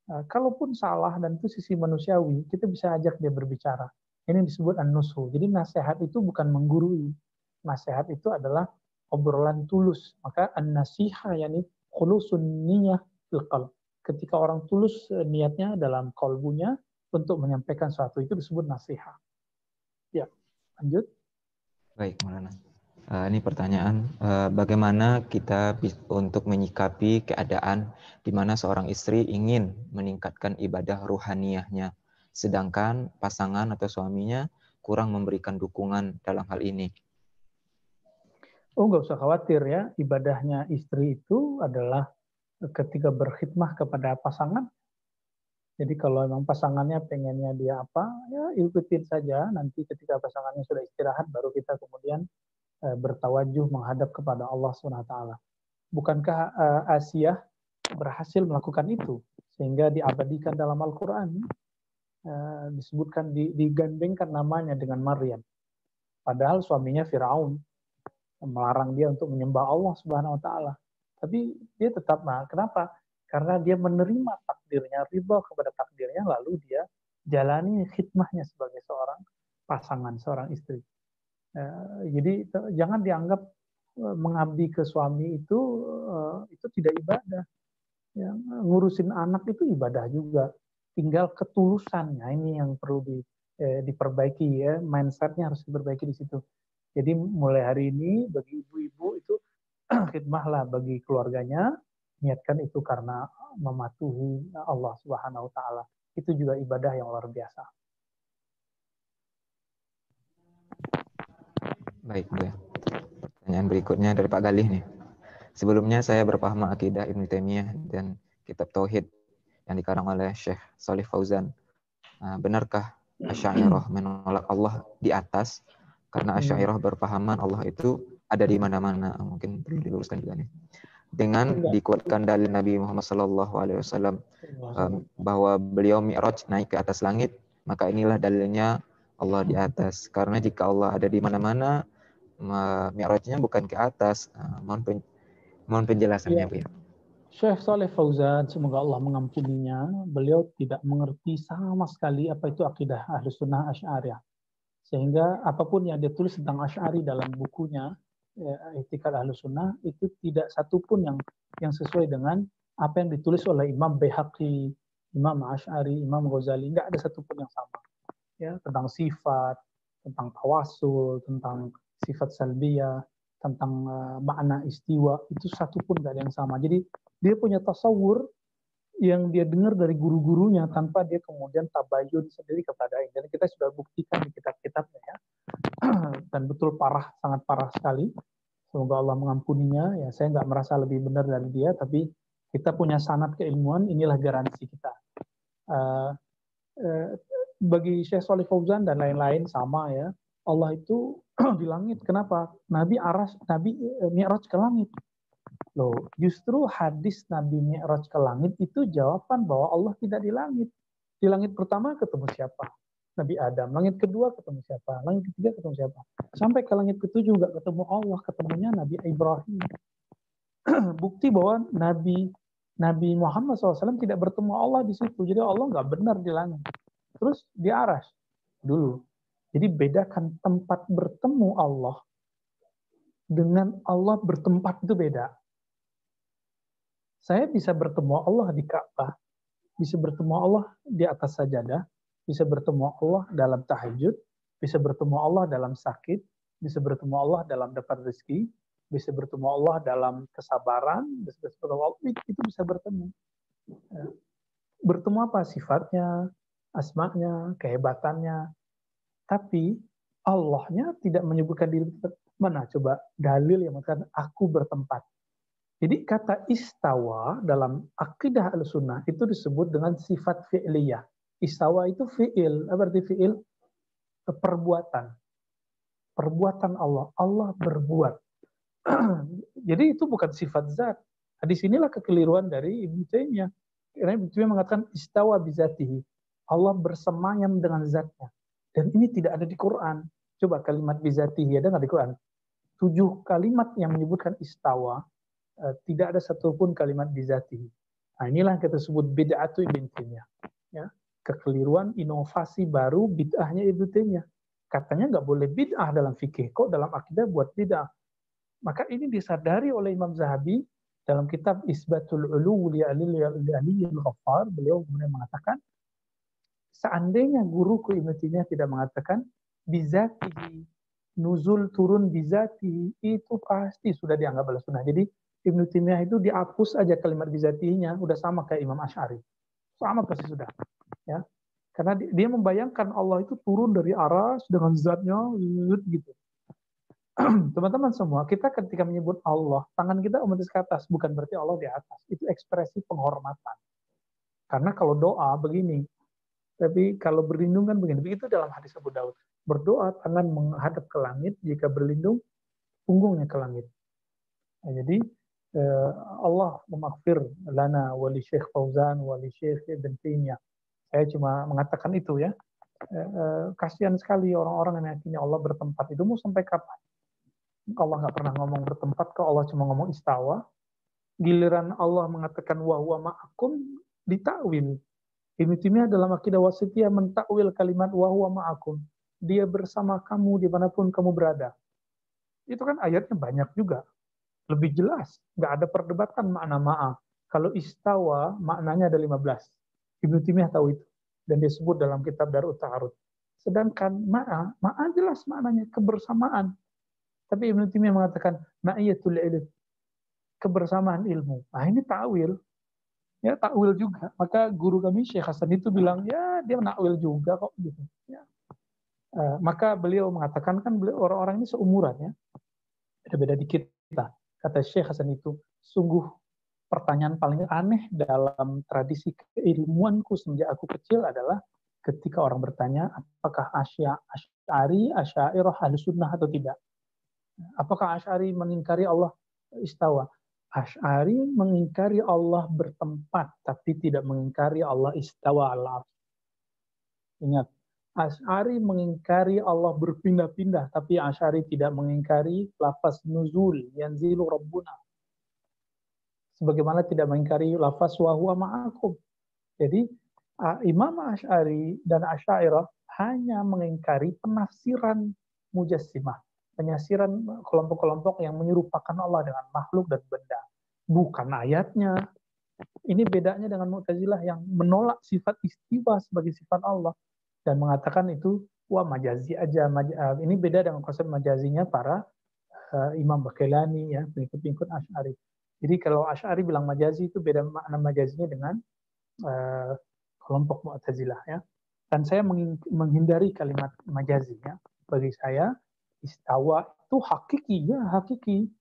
Nah, kalaupun salah dan itu sisi manusiawi, kita bisa ajak dia berbicara. Ini disebut an-nusu. Jadi nasihat itu bukan menggurui, nasihat itu adalah obrolan tulus. Maka an-nasiha yakni khulusun niyah fil. Ketika orang tulus eh, niatnya dalam kalbunya untuk menyampaikan sesuatu itu disebut nasihat. Ya, lanjut. Baik, Maulana. Uh, ini pertanyaan, uh, bagaimana kita untuk menyikapi keadaan di mana seorang istri ingin meningkatkan ibadah ruhaniyahnya, sedangkan pasangan atau suaminya kurang memberikan dukungan dalam hal ini. Oh, nggak usah khawatir ya. Ibadahnya istri itu adalah ketika berkhidmah kepada pasangan. Jadi kalau memang pasangannya pengennya dia apa, ya ikutin saja. Nanti ketika pasangannya sudah istirahat, baru kita kemudian bertawajuh menghadap kepada Allah SWT. Bukankah uh, Asia berhasil melakukan itu sehingga diabadikan dalam Al-Quran uh, disebutkan digandengkan namanya dengan Maryam. Padahal suaminya Firaun melarang dia untuk menyembah Allah Subhanahu wa taala. Tapi dia tetap nah, kenapa? Karena dia menerima takdirnya, ridho kepada takdirnya lalu dia jalani khidmahnya sebagai seorang pasangan, seorang istri. Uh, jadi jangan dianggap uh, mengabdi ke suami itu uh, itu tidak ibadah. Ya, ngurusin anak itu ibadah juga. Tinggal ketulusannya ini yang perlu di, eh, diperbaiki ya, mindsetnya harus diperbaiki di situ. Jadi mulai hari ini bagi ibu-ibu itu khidmahlah bagi keluarganya, niatkan itu karena mematuhi Allah Subhanahu wa taala. Itu juga ibadah yang luar biasa. Baik, Bu. Pertanyaan berikutnya dari Pak Galih nih. Sebelumnya saya berpaham akidah Ibnu Taimiyah dan kitab Tauhid yang dikarang oleh Syekh Salih Fauzan. Nah, benarkah Asy'ariyah menolak Allah di atas karena hmm. Asy'ariyah berpahaman Allah itu ada di mana-mana. Mungkin perlu diluruskan juga nih. Dengan dikuatkan dari Nabi Muhammad Sallallahu Alaihi Wasallam um, bahwa beliau mi'raj naik ke atas langit, maka inilah dalilnya Allah di atas. Karena jika Allah ada di mana-mana, mi'rajnya bukan ke atas. Uh, mohon, pen, mohon penjelasannya, ya. Bu ya. Syekh Saleh Fauzan, semoga Allah mengampuninya, beliau tidak mengerti sama sekali apa itu akidah Ahlus Sunnah Asy'ariyah. Sehingga apa pun yang dia tulis tentang Asy'ari dalam bukunya, ya, Itikad Ahlus Sunnah, itu tidak satupun yang yang sesuai dengan apa yang ditulis oleh Imam Baihaqi, Imam Asy'ari, Imam Ghazali. Enggak ada satupun yang sama. Ya, tentang sifat, tentang tawasul, tentang sifat salbiyah, tentang uh, makna istiwa, itu satupun enggak ada yang sama. Jadi dia punya tasawur yang dia dengar dari guru-gurunya tanpa dia kemudian tabayun sendiri kepada ini. Dan kita sudah buktikan di kitab-kitabnya ya. Dan betul parah, sangat parah sekali. Semoga Allah mengampuninya. Ya, saya nggak merasa lebih benar dari dia, tapi kita punya sanat keilmuan, inilah garansi kita. Uh, uh, bagi Syekh Salih Fauzan dan lain-lain sama ya. Allah itu di langit. Kenapa? Nabi aras, Nabi uh, mi'raj ke langit. Loh, justru hadis Nabi Mi'raj ke langit itu jawaban bahwa Allah tidak di langit. Di langit pertama ketemu siapa? Nabi Adam. Langit kedua ketemu siapa? Langit ketiga ketemu siapa? Sampai ke langit ketujuh juga ketemu Allah, ketemunya Nabi Ibrahim. Bukti bahwa Nabi Nabi Muhammad SAW tidak bertemu Allah di situ. Jadi Allah nggak benar di langit. Terus di aras dulu. Jadi bedakan tempat bertemu Allah dengan Allah bertempat itu beda. Saya bisa bertemu Allah di Ka'bah, bisa bertemu Allah di atas sajadah, bisa bertemu Allah dalam tahajud, bisa bertemu Allah dalam sakit, bisa bertemu Allah dalam dapat rezeki, bisa bertemu Allah dalam kesabaran, bisa bertemu Allah, itu bisa bertemu. Ya. Bertemu apa sifatnya, asmanya, kehebatannya. Tapi Allahnya tidak menyebutkan diri mana coba dalil yang mengatakan aku bertempat. Jadi kata istawa dalam akidah al-sunnah itu disebut dengan sifat fi'liyah. Istawa itu fi'il. Apa arti fi'il? Perbuatan. Perbuatan Allah. Allah berbuat. Jadi itu bukan sifat zat. Nah, di sinilah kekeliruan dari Ibnu Taimiyah. Karena Ibnu Taimiyah mengatakan istawa bizatihi. Allah bersemayam dengan zatnya. Dan ini tidak ada di Quran. Coba kalimat bizatihi ada nggak di Quran? Tujuh kalimat yang menyebutkan istawa Eh, tidak ada satupun kalimat bizati. Nah, inilah yang kita sebut bid'atu Ibn Taimiyah. Ya, kekeliruan, inovasi baru bid'ahnya Ibn. Katanya nggak boleh bid'ah dalam fikih, kok dalam akidah buat bid'ah. Maka ini disadari oleh Imam Zahabi dalam kitab Isbatul Ulu li Aliyyil Ghaffar, beliau kemudian mengatakan, seandainya guruku Ibn Taimiyah tidak mengatakan bizatihi, nuzul turun bizati itu pasti sudah dianggap oleh sunnah. Jadi Ibnu Taimiyah itu dihapus aja kalimat bizatinya udah sama kayak Imam Ash'ari. Sama pasti sudah. Ya. Karena dia membayangkan Allah itu turun dari aras dengan zatnya gitu. Teman-teman semua, kita ketika menyebut Allah, tangan kita otomatis ke atas, bukan berarti Allah di atas. Itu ekspresi penghormatan. Karena kalau doa begini, tapi kalau berlindung kan begini. Begitu dalam hadis Abu Daud. Berdoa tangan menghadap ke langit, jika berlindung punggungnya ke langit. Nah, jadi eh, Allah memaghfir lana wali Syekh Fauzan wali Syekh Ibn Taimiyah. Saya cuma mengatakan itu ya. Eh, eh, kasihan sekali orang-orang yang yakinnya Allah bertempat. Itu mau sampai kapan? Allah nggak pernah ngomong bertempat, kok Allah cuma ngomong istawa. Giliran Allah mengatakan wa huwa ma'akum ditakwil. Ibnu Taimiyah dalam akidah wasitiyah mentakwil kalimat wa huwa ma'akum. Dia bersama kamu di mana pun kamu berada. Itu kan ayatnya banyak juga. Lebih jelas. Nggak ada perdebatan makna ma'a. Kalau istawa, maknanya ada 15. Ibnu Taimiyah tahu itu. Dan dia sebut dalam kitab Darut Ta'arud. Sedangkan ma'a, ma'a jelas maknanya kebersamaan. Tapi Ibnu Taimiyah mengatakan ma'iyatul ilm. Kebersamaan ilmu. Nah ini ta'wil. Ya takwil juga. Maka guru kami Syekh Hasan itu bilang, ya dia menakwil juga kok. gitu. Ya. Uh, maka beliau mengatakan kan beliau orang-orang ini seumuran ya beda-beda dikit kita. Kata Syekh Hasan itu, sungguh pertanyaan paling aneh dalam tradisi keilmuanku sejak aku kecil adalah ketika orang bertanya apakah Asya, Asy'ari, Asy'ariyah ahli sunnah atau tidak. Apakah Asy'ari mengingkari Allah istawa? Asy'ari mengingkari Allah bertempat tapi tidak mengingkari Allah istawa al Ingat, Ash'ari mengingkari Allah berpindah-pindah, tapi Ash'ari tidak mengingkari lafaz nuzul, yanzilu rabbuna. Sebagaimana tidak mengingkari lafaz wahwa ma'akum. Jadi Imam Ash'ari dan Ash'airah hanya mengingkari penafsiran mujassimah. Penyasiran kelompok-kelompok yang menyerupakan Allah dengan makhluk dan benda. Bukan ayatnya. Ini bedanya dengan Mu'tazilah yang menolak sifat istiwa sebagai sifat Allah dan mengatakan itu wah majazi aja. Uh, ini beda dengan konsep majazinya para uh, Imam Bakilani ya, pengikut-pengikut Asy'ari. Jadi kalau Asy'ari bilang majazi itu beda makna majazinya dengan uh, kelompok Mu'tazilah ya. Dan saya menghindari kalimat majazi ya. Bagi saya istawa itu hakiki ya, hakiki.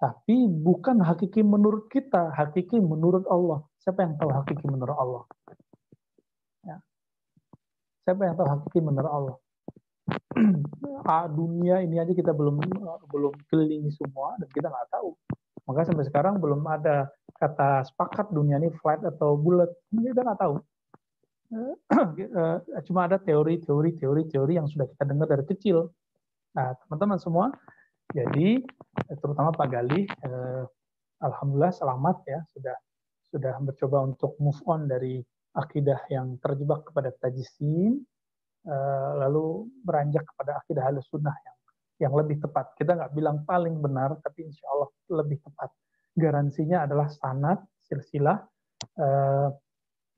Tapi bukan hakiki menurut kita, hakiki menurut Allah. Siapa yang tahu hakiki menurut Allah? Siapa yang tahu hakiki menurut Allah? ah, dunia ini aja kita belum belum kelilingi semua dan kita nggak tahu. Maka sampai sekarang belum ada kata sepakat dunia ini flat atau bulat. Kita nggak tahu. Eh, cuma ada teori-teori teori-teori yang sudah kita dengar dari kecil. Nah, teman-teman semua, jadi terutama Pak Gali, eh, alhamdulillah selamat ya sudah sudah mencoba untuk move on dari akidah yang terjebak kepada tajisim, eh, lalu beranjak kepada akidah halus sunnah yang yang lebih tepat. Kita nggak bilang paling benar, tapi insya Allah lebih tepat. Garansinya adalah sanat, silsilah, eh,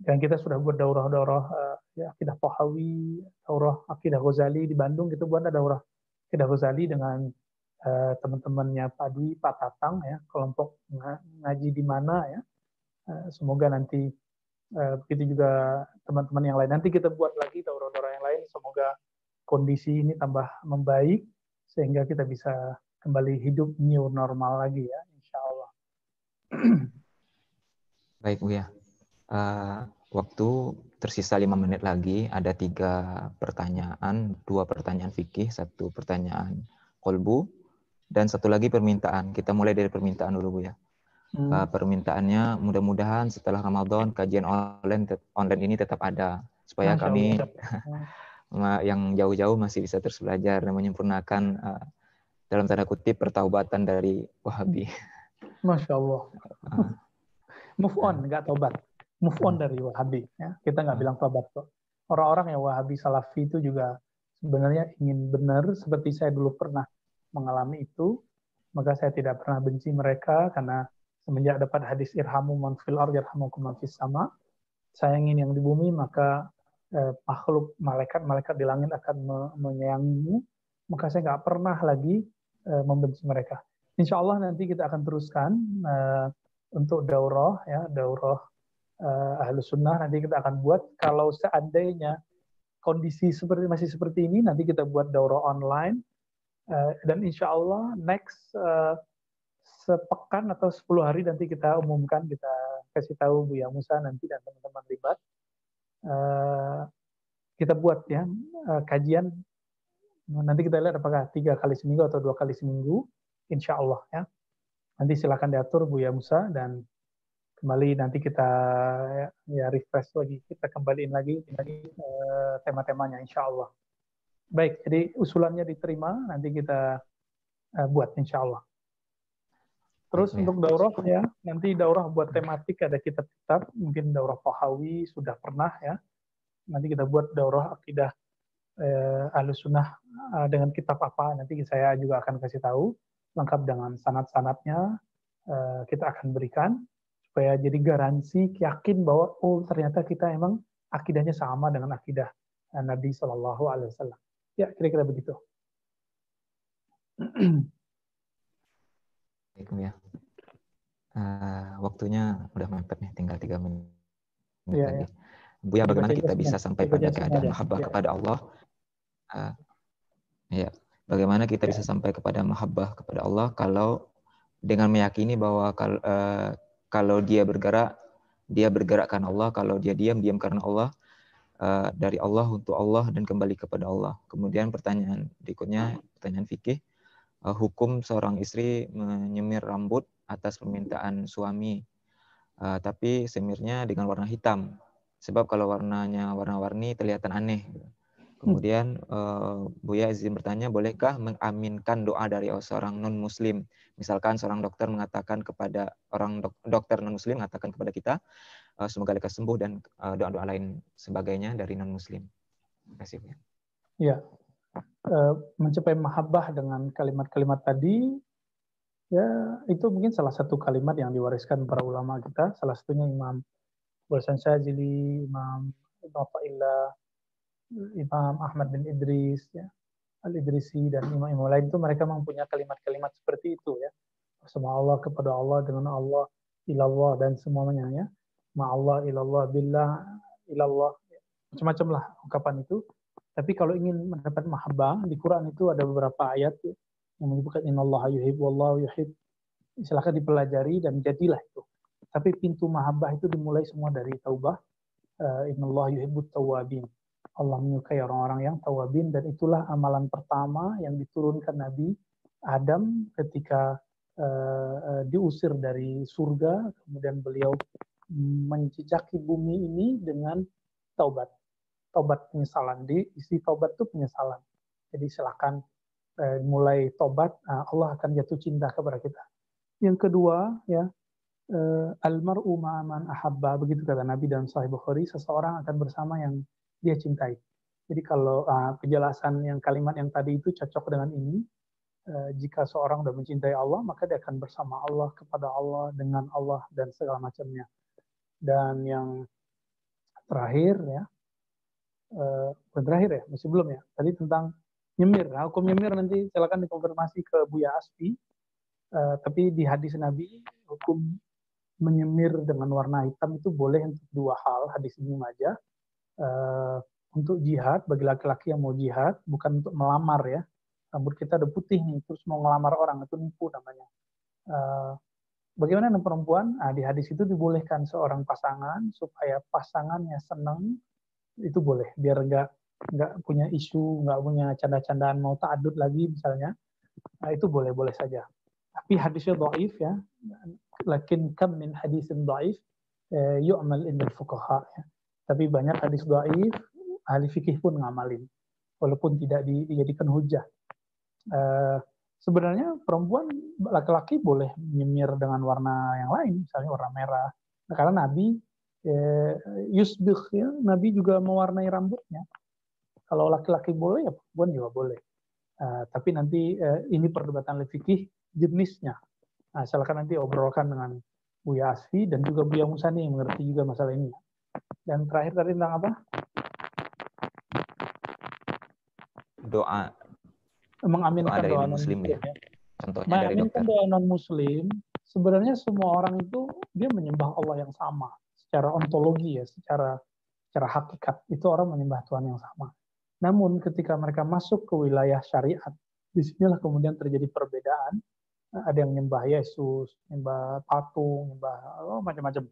dan kita sudah buat daurah-daurah eh, ya, akidah Pohawi, daurah akidah Ghazali di Bandung, gitu buat ada daurah akidah Ghazali dengan teman-temannya Pak Dwi, Pak Tatang, ya, kelompok ngaji di mana ya. semoga nanti Eh, begitu juga teman-teman yang lain. Nanti kita buat lagi daurah-daurah yang lain. Semoga kondisi ini tambah membaik sehingga kita bisa kembali hidup new normal lagi ya, insya Allah. Baik Bu ya. Uh, waktu tersisa lima menit lagi. Ada tiga pertanyaan, dua pertanyaan fikih, satu pertanyaan kolbu, dan satu lagi permintaan. Kita mulai dari permintaan dulu Bu ya. Hmm. Uh, permintaannya mudah-mudahan setelah Ramadan kajian online online ini tetap ada supaya Masya kami yang jauh-jauh masih bisa terus belajar dan menyempurnakan uh, dalam tanda kutip pertaubatan dari Wahabi. Masya Allah. Uh, Move on, nggak tobat. Move on dari Wahabi. Ya. Kita nggak uh, bilang tobat kok. Orang-orang yang Wahabi Salafi itu juga sebenarnya ingin benar seperti saya dulu pernah mengalami itu. Maka saya tidak pernah benci mereka karena semenjak dapat hadis irhamu man fil ard yarhamukum man fis sama sayangin yang di bumi maka eh, makhluk malaikat-malaikat di langit akan me menyayangimu maka saya nggak pernah lagi eh, membenci mereka Insya Allah nanti kita akan teruskan eh, untuk daurah ya daurah eh, ahlu sunnah nanti kita akan buat kalau seandainya kondisi seperti masih seperti ini nanti kita buat daurah online uh, dan insya Allah next uh, sepekan atau 10 hari nanti kita umumkan, kita kasih tahu Buya Musa nanti dan teman-teman libat. Uh, kita buat ya uh, kajian. Nanti kita lihat apakah tiga kali seminggu atau dua kali seminggu, insya Allah ya. Nanti silakan diatur Buya Musa dan kembali nanti kita ya, refresh lagi, kita kembaliin lagi lagi uh, tema-temanya insya Allah. Baik, jadi usulannya diterima, nanti kita uh, buat insya Allah. Terus ya. untuk daurah ya, nanti daurah buat tematik ada kitab-kitab, mungkin daurah Fahawi sudah pernah ya. Nanti kita buat daurah akidah eh, ahlu sunnah eh, dengan kitab apa, nanti saya juga akan kasih tahu, lengkap dengan sanat-sanatnya, eh, kita akan berikan, supaya jadi garansi, yakin bahwa, oh ternyata kita emang akidahnya sama dengan akidah eh, Nabi Shallallahu Alaihi Wasallam. Ya, kira-kira begitu. Assalamualaikum ya. Uh, waktunya udah mepet nih, tinggal tiga menit ya, lagi. Ya. Bu ya, bagaimana kita bisa sampai pada keadaan mahabbah ya. kepada Allah? Uh, ya, bagaimana kita bisa sampai kepada mahabbah kepada Allah kalau dengan meyakini bahwa kalau, uh, kalau dia bergerak, dia bergerak karena Allah, kalau dia diam, diam karena Allah, uh, dari Allah untuk Allah dan kembali kepada Allah. Kemudian pertanyaan berikutnya, pertanyaan fikih uh, hukum seorang istri menyemir rambut atas permintaan suami, uh, tapi semirnya dengan warna hitam. Sebab kalau warnanya warna-warni kelihatan aneh. Kemudian uh, Buya izin bertanya, bolehkah mengaminkan doa dari seorang non Muslim? Misalkan seorang dokter mengatakan kepada orang dok dokter non Muslim mengatakan kepada kita, uh, semoga lekas sembuh dan doa-doa uh, lain sebagainya dari non Muslim. Terima kasih. Ya, Eh, mencapai mahabbah dengan kalimat-kalimat tadi ya itu mungkin salah satu kalimat yang diwariskan para ulama kita salah satunya Imam Basan Syazili Imam Ibn Fa'illah Imam Ahmad bin Idris ya Al-Idrisi dan imam-imam lain itu mereka mempunyai kalimat-kalimat seperti itu ya bersama Allah kepada Allah dengan Allah ilallah dan semuanya ya ma Allah ilallah billah ilallah macam-macam lah ungkapan itu tapi kalau ingin mendapat mahabbah, di Quran itu ada beberapa ayat yang menyebutkan Allah yuhib wallahu yuhib. Silahkan dipelajari dan jadilah itu. Tapi pintu mahabbah itu dimulai semua dari taubah. Uh, Allah yuhibbut tawabin. Allah menyukai orang-orang yang tawabin dan itulah amalan pertama yang diturunkan Nabi Adam ketika uh, uh, diusir dari surga, kemudian beliau menjejaki bumi ini dengan taubat tobat penyesalan. Di isi tobat itu penyesalan. Jadi silakan eh, mulai tobat, nah, Allah akan jatuh cinta kepada kita. Yang kedua, ya almaru ma'aman ahabba begitu kata Nabi dan Sahih Bukhari, seseorang akan bersama yang dia cintai. Jadi kalau uh, penjelasan yang kalimat yang tadi itu cocok dengan ini, uh, jika seorang sudah mencintai Allah, maka dia akan bersama Allah, kepada Allah, dengan Allah dan segala macamnya. Dan yang terakhir ya, uh, terakhir ya, masih belum ya. Tadi tentang nyemir. Nah, hukum nyemir nanti silakan dikonfirmasi ke Buya Aspi. Uh, tapi di hadis Nabi hukum menyemir dengan warna hitam itu boleh untuk dua hal hadis ini aja. Uh, untuk jihad bagi laki-laki yang mau jihad bukan untuk melamar ya. Rambut kita udah putih nih terus mau ngelamar orang itu nipu namanya. Uh, bagaimana dengan perempuan? Nah, di hadis itu dibolehkan seorang pasangan supaya pasangannya senang itu boleh biar nggak nggak punya isu nggak punya canda-candaan mau ta'adud lagi misalnya nah, itu boleh boleh saja tapi hadisnya doif ya lakin kam min hadisin doif eh, yu'mal indal fuqaha ya. Tapi banyak hadis doif ahli fikih pun ngamalin walaupun tidak dijadikan hujah. Eh, sebenarnya perempuan laki-laki boleh nyemir dengan warna yang lain misalnya warna merah. Nah, karena Nabi Eh, yusbih ya Nabi juga mewarnai rambutnya. Kalau laki-laki boleh ya perempuan juga boleh. Uh, tapi nanti uh, ini perdebatan fikih jenisnya. Nah, silakan nanti obrolkan dengan Buya Asfi dan juga Buya Musani yang mengerti juga masalah ini dan terakhir tadi tentang apa doa mengaminkan doa, doa non muslim ya. ya. Contohnya dari dokter. doa non muslim sebenarnya semua orang itu dia menyembah Allah yang sama secara ontologi ya, secara secara hakikat itu orang menyembah Tuhan yang sama. Namun ketika mereka masuk ke wilayah syariat, di sinilah kemudian terjadi perbedaan ada yang nyembah Yesus, nyembah patung, nyembah oh, macam-macam.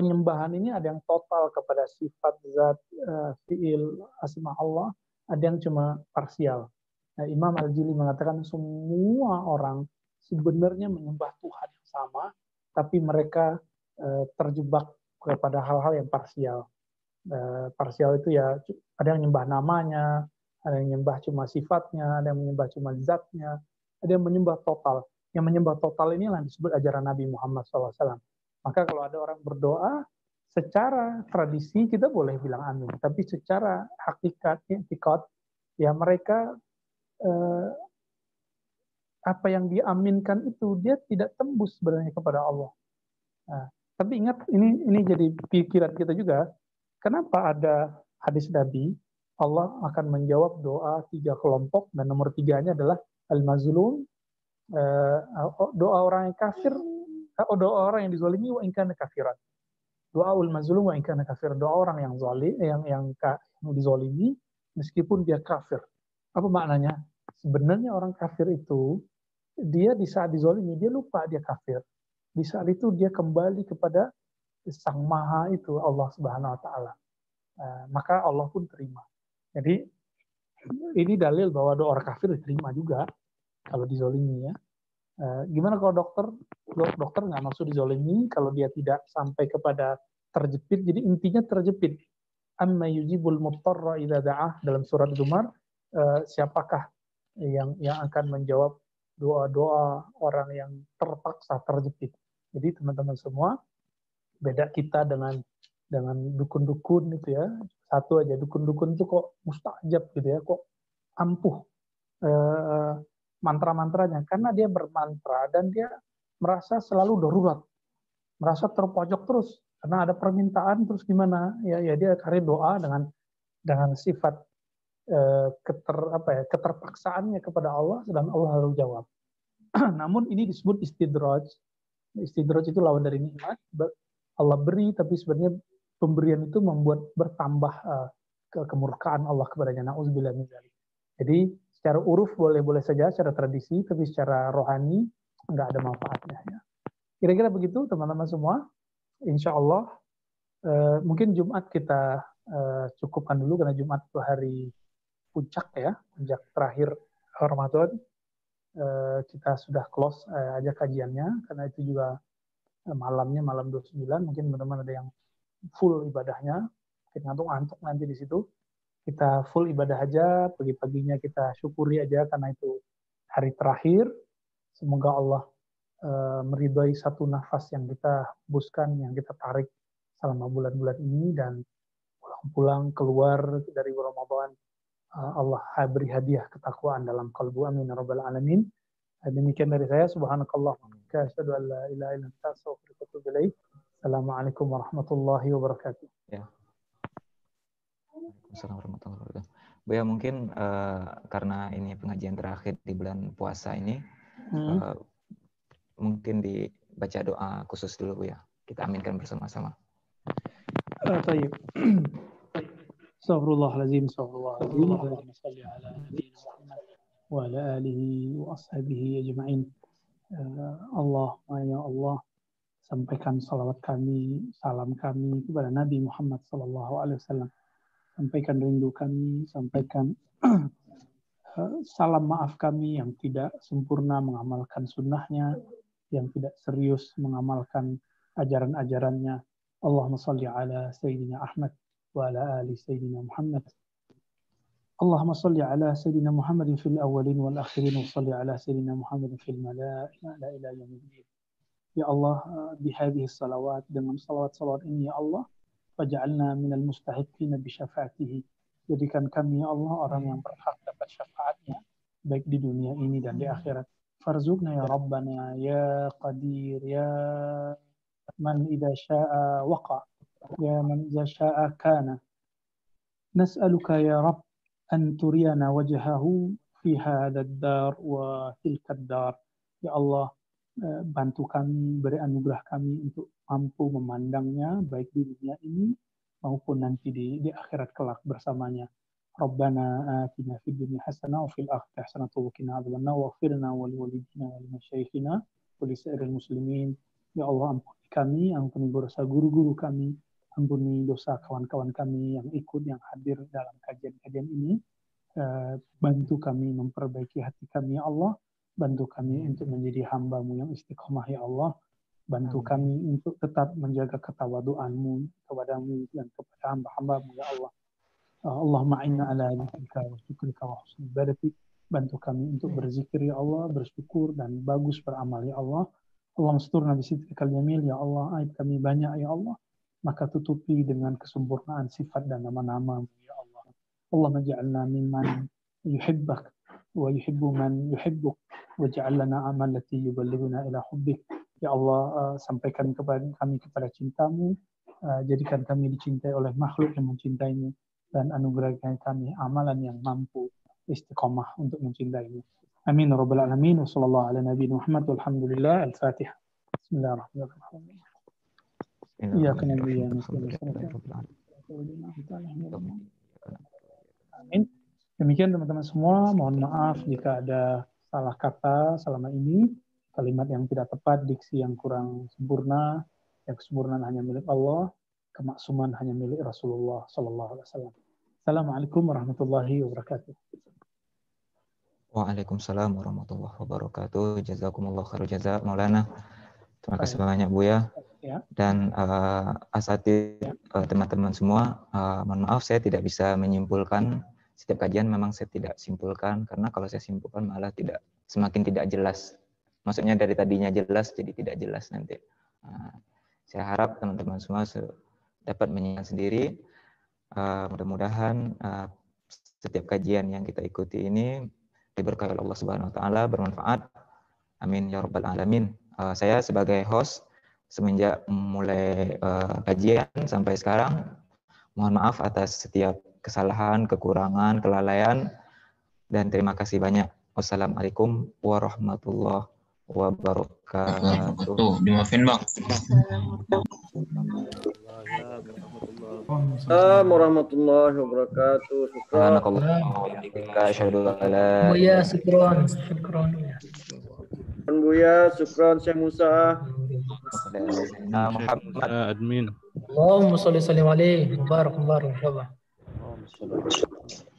Penyembahan ini ada yang total kepada sifat zat uh, fiil asma Allah, ada yang cuma parsial. Nah, Imam Al-Jili mengatakan semua orang sebenarnya menyembah Tuhan yang sama, tapi mereka uh, terjebak kepada hal-hal yang parsial. Uh, parsial itu ya ada yang nyembah namanya, ada yang menyembah cuma sifatnya, ada yang menyembah cuma zatnya, ada yang menyembah total. Yang menyembah total ini yang disebut ajaran Nabi Muhammad SAW. Maka kalau ada orang berdoa, secara tradisi kita boleh bilang amin. Tapi secara hakikat, etikot, ya mereka eh, apa yang diaminkan itu dia tidak tembus sebenarnya kepada Allah. Nah, tapi ingat ini ini jadi pikiran kita juga. Kenapa ada hadis Nabi Allah akan menjawab doa tiga kelompok dan nomor tiganya adalah al-mazlum uh, doa orang yang kafir oh, doa orang yang dizalimi wa in kana kafiran. Doa ul mazlum wa in kana kafir doa orang yang zalim yang yang, dizalimi meskipun dia kafir. Apa maknanya? Sebenarnya orang kafir itu dia di saat dizalimi dia lupa dia kafir. Di saat itu dia kembali kepada sang maha itu Allah subhanahu wa taala. Uh, maka Allah pun terima. Jadi ini dalil bahwa doa orang kafir diterima juga kalau dizolimi ya. E, gimana kalau dokter? Dokter nggak maksud dizolimi kalau dia tidak sampai kepada terjepit. Jadi intinya terjepit. Amma yujibul muttarra idza da'ah dalam surat Zumar. E, siapakah yang yang akan menjawab doa-doa orang yang terpaksa terjepit. Jadi teman-teman semua beda kita dengan dengan dukun-dukun itu ya. Satu aja dukun-dukun itu kok mustajab gitu ya, kok ampuh. E, mantra-mantranya karena dia bermantra dan dia merasa selalu darurat, merasa terpojok terus karena ada permintaan terus gimana ya ya dia cari doa dengan dengan sifat eh, keter apa ya keterpaksaannya kepada Allah dan Allah harus jawab. Namun ini disebut istidraj. Istidraj itu lawan dari nikmat. Allah beri tapi sebenarnya pemberian itu membuat bertambah uh, ke kemurkaan Allah kepadanya. Nauzubillah min Jadi secara uruf boleh-boleh saja secara tradisi, tapi secara rohani nggak ada manfaatnya. Ya. Kira-kira begitu teman-teman semua. Insya Allah eh, mungkin Jumat kita eh, cukupkan dulu karena Jumat itu hari puncak ya, puncak terakhir Ramadan. Eh, kita sudah close eh, aja kajiannya karena itu juga eh, malamnya malam 29 mungkin teman-teman ada yang full ibadahnya, kita ngantuk-ngantuk nanti di situ kita full ibadah aja, pagi-paginya kita syukuri aja karena itu hari terakhir. Semoga Allah uh, meridai satu nafas yang kita buskan, yang kita tarik selama bulan-bulan ini dan pulang-pulang keluar dari Ramadan uh, Allah beri hadiah ketakwaan dalam kalbu amin ya rabbal alamin. Demikian dari saya subhanakallah wa. Assalamualaikum warahmatullahi wabarakatuh. Ya. Waalaikumsalam warahmatullahi wabarakatuh. Bu ya mungkin uh, karena ini pengajian terakhir di bulan puasa ini, hmm. uh, mungkin dibaca doa khusus dulu Bu ya. Kita aminkan bersama-sama. Uh, طيب. Astagfirullahaladzim, astagfirullahaladzim. Allahumma salli ala nabiyyina Muhammad wa ala alihi wa ashabihi ajma'in. Uh, Allah, ya Allah, sampaikan salawat kami, salam kami kepada Nabi Muhammad sallallahu alaihi wasallam sampaikan rindu kami, sampaikan eh, salam maaf kami yang tidak sempurna mengamalkan sunnahnya, yang tidak serius mengamalkan ajaran-ajarannya. Allahumma salli ala Sayyidina Ahmad wa ala ali Sayyidina Muhammad. اللهم صل على سيدنا محمد في الأولين والآخرين وصل على سيدنا محمد في الملائكة إلى يوم الدين Ya Allah, di hadis salawat dengan salawat-salawat ini ya Allah, Waj'alna minal mustahiqina bisyafaatihi. Jadikan kami ya Allah orang yang berhak dapat syafaatnya baik di dunia ini dan di akhirat. Farzukna ya Rabbana ya Qadir ya man idza syaa waqa ya man idza syaa kana. Nas'aluka ya Rabb an turiyana wajhahu fi hadha ad-dar wa tilka ad-dar. Ya Allah, eh, bantu kami, beri anugerah kami untuk mampu memandangnya baik di dunia ini maupun nanti di, di akhirat kelak bersamanya. ربنا آتنا في الدنيا حسنة وفي الآخرة حسنة وقنا عذاب النار واغفر لنا ولوالدينا ولمشايخنا ولسائر المسلمين Ya Allah ampuni kami, ampuni dosa guru-guru kami, ampuni dosa kawan-kawan kami yang ikut, yang hadir dalam kajian-kajian ini. Eh, bantu kami memperbaiki hati kami ya Allah, bantu kami untuk menjadi hambamu yang istiqomah ya Allah, bantu kami untuk tetap menjaga ketawaduanmu kepadamu dan kepada hamba-hambamu ya Allah. Uh, Allahumma inna ala dzikrika wa syukrika wa husni ibadatik. Bantu kami untuk berzikir ya Allah, bersyukur dan bagus beramal ya Allah. Allah masturna bisitrikal jamil ya Allah, aib kami banyak ya Allah. Maka tutupi dengan kesempurnaan sifat dan nama-nama ya Allah. Allah maj'alna mimman yuhibbak wa yuhibbu man yuhibbuk waj'al lana amal lati yuballighuna ila hubbik. Ya Allah, uh, sampaikan kepada kami kepada cintamu, uh, jadikan kami dicintai oleh makhluk yang mencintaimu dan anugerahkan kami amalan yang mampu istiqomah untuk mencintaimu. Amin rabbal alamin wa sallallahu ala nabi Muhammad walhamdulillah al-Fatihah. Bismillahirrahmanirrahim. Iyyaka na'budu wa Amin. Demikian teman-teman semua, mohon maaf jika ada salah kata selama ini, kalimat yang tidak tepat, diksi yang kurang sempurna, yang kesempurnaan hanya milik Allah, kemaksuman hanya milik Rasulullah Sallallahu Alaihi Wasallam. Assalamualaikum warahmatullahi wabarakatuh. Waalaikumsalam warahmatullahi wabarakatuh. Jazakumullah khairu jaza Maulana. Terima kasih banyak Bu ya. Ya. Dan uh, asatid uh, teman-teman semua, uh, mohon maaf saya tidak bisa menyimpulkan setiap kajian memang saya tidak simpulkan karena kalau saya simpulkan malah tidak semakin tidak jelas. Maksudnya dari tadinya jelas jadi tidak jelas nanti. Uh, saya harap teman-teman semua dapat menyimpulkan sendiri. Uh, mudah-mudahan uh, setiap kajian yang kita ikuti ini diberkahi Allah Subhanahu wa taala bermanfaat. Amin ya rabbal alamin. Saya sebagai host semenjak mulai kajian sampai sekarang mohon maaf atas setiap kesalahan, kekurangan, kelalaian dan terima kasih banyak. Wassalamualaikum warahmatullahi wabarakatuh. Tuh, dimaafin bang. Assalamualaikum warahmatullahi wabarakatuh. Syukran. Subhanakallahumma wa bihamdika asyhadu an la Oh ya, syukron, syukron. Syukran Buya, syukran Syekh Musa. Muhammad admin Allahumma salli sallim alaihi. Mubarak, mubarak, mubarak. So.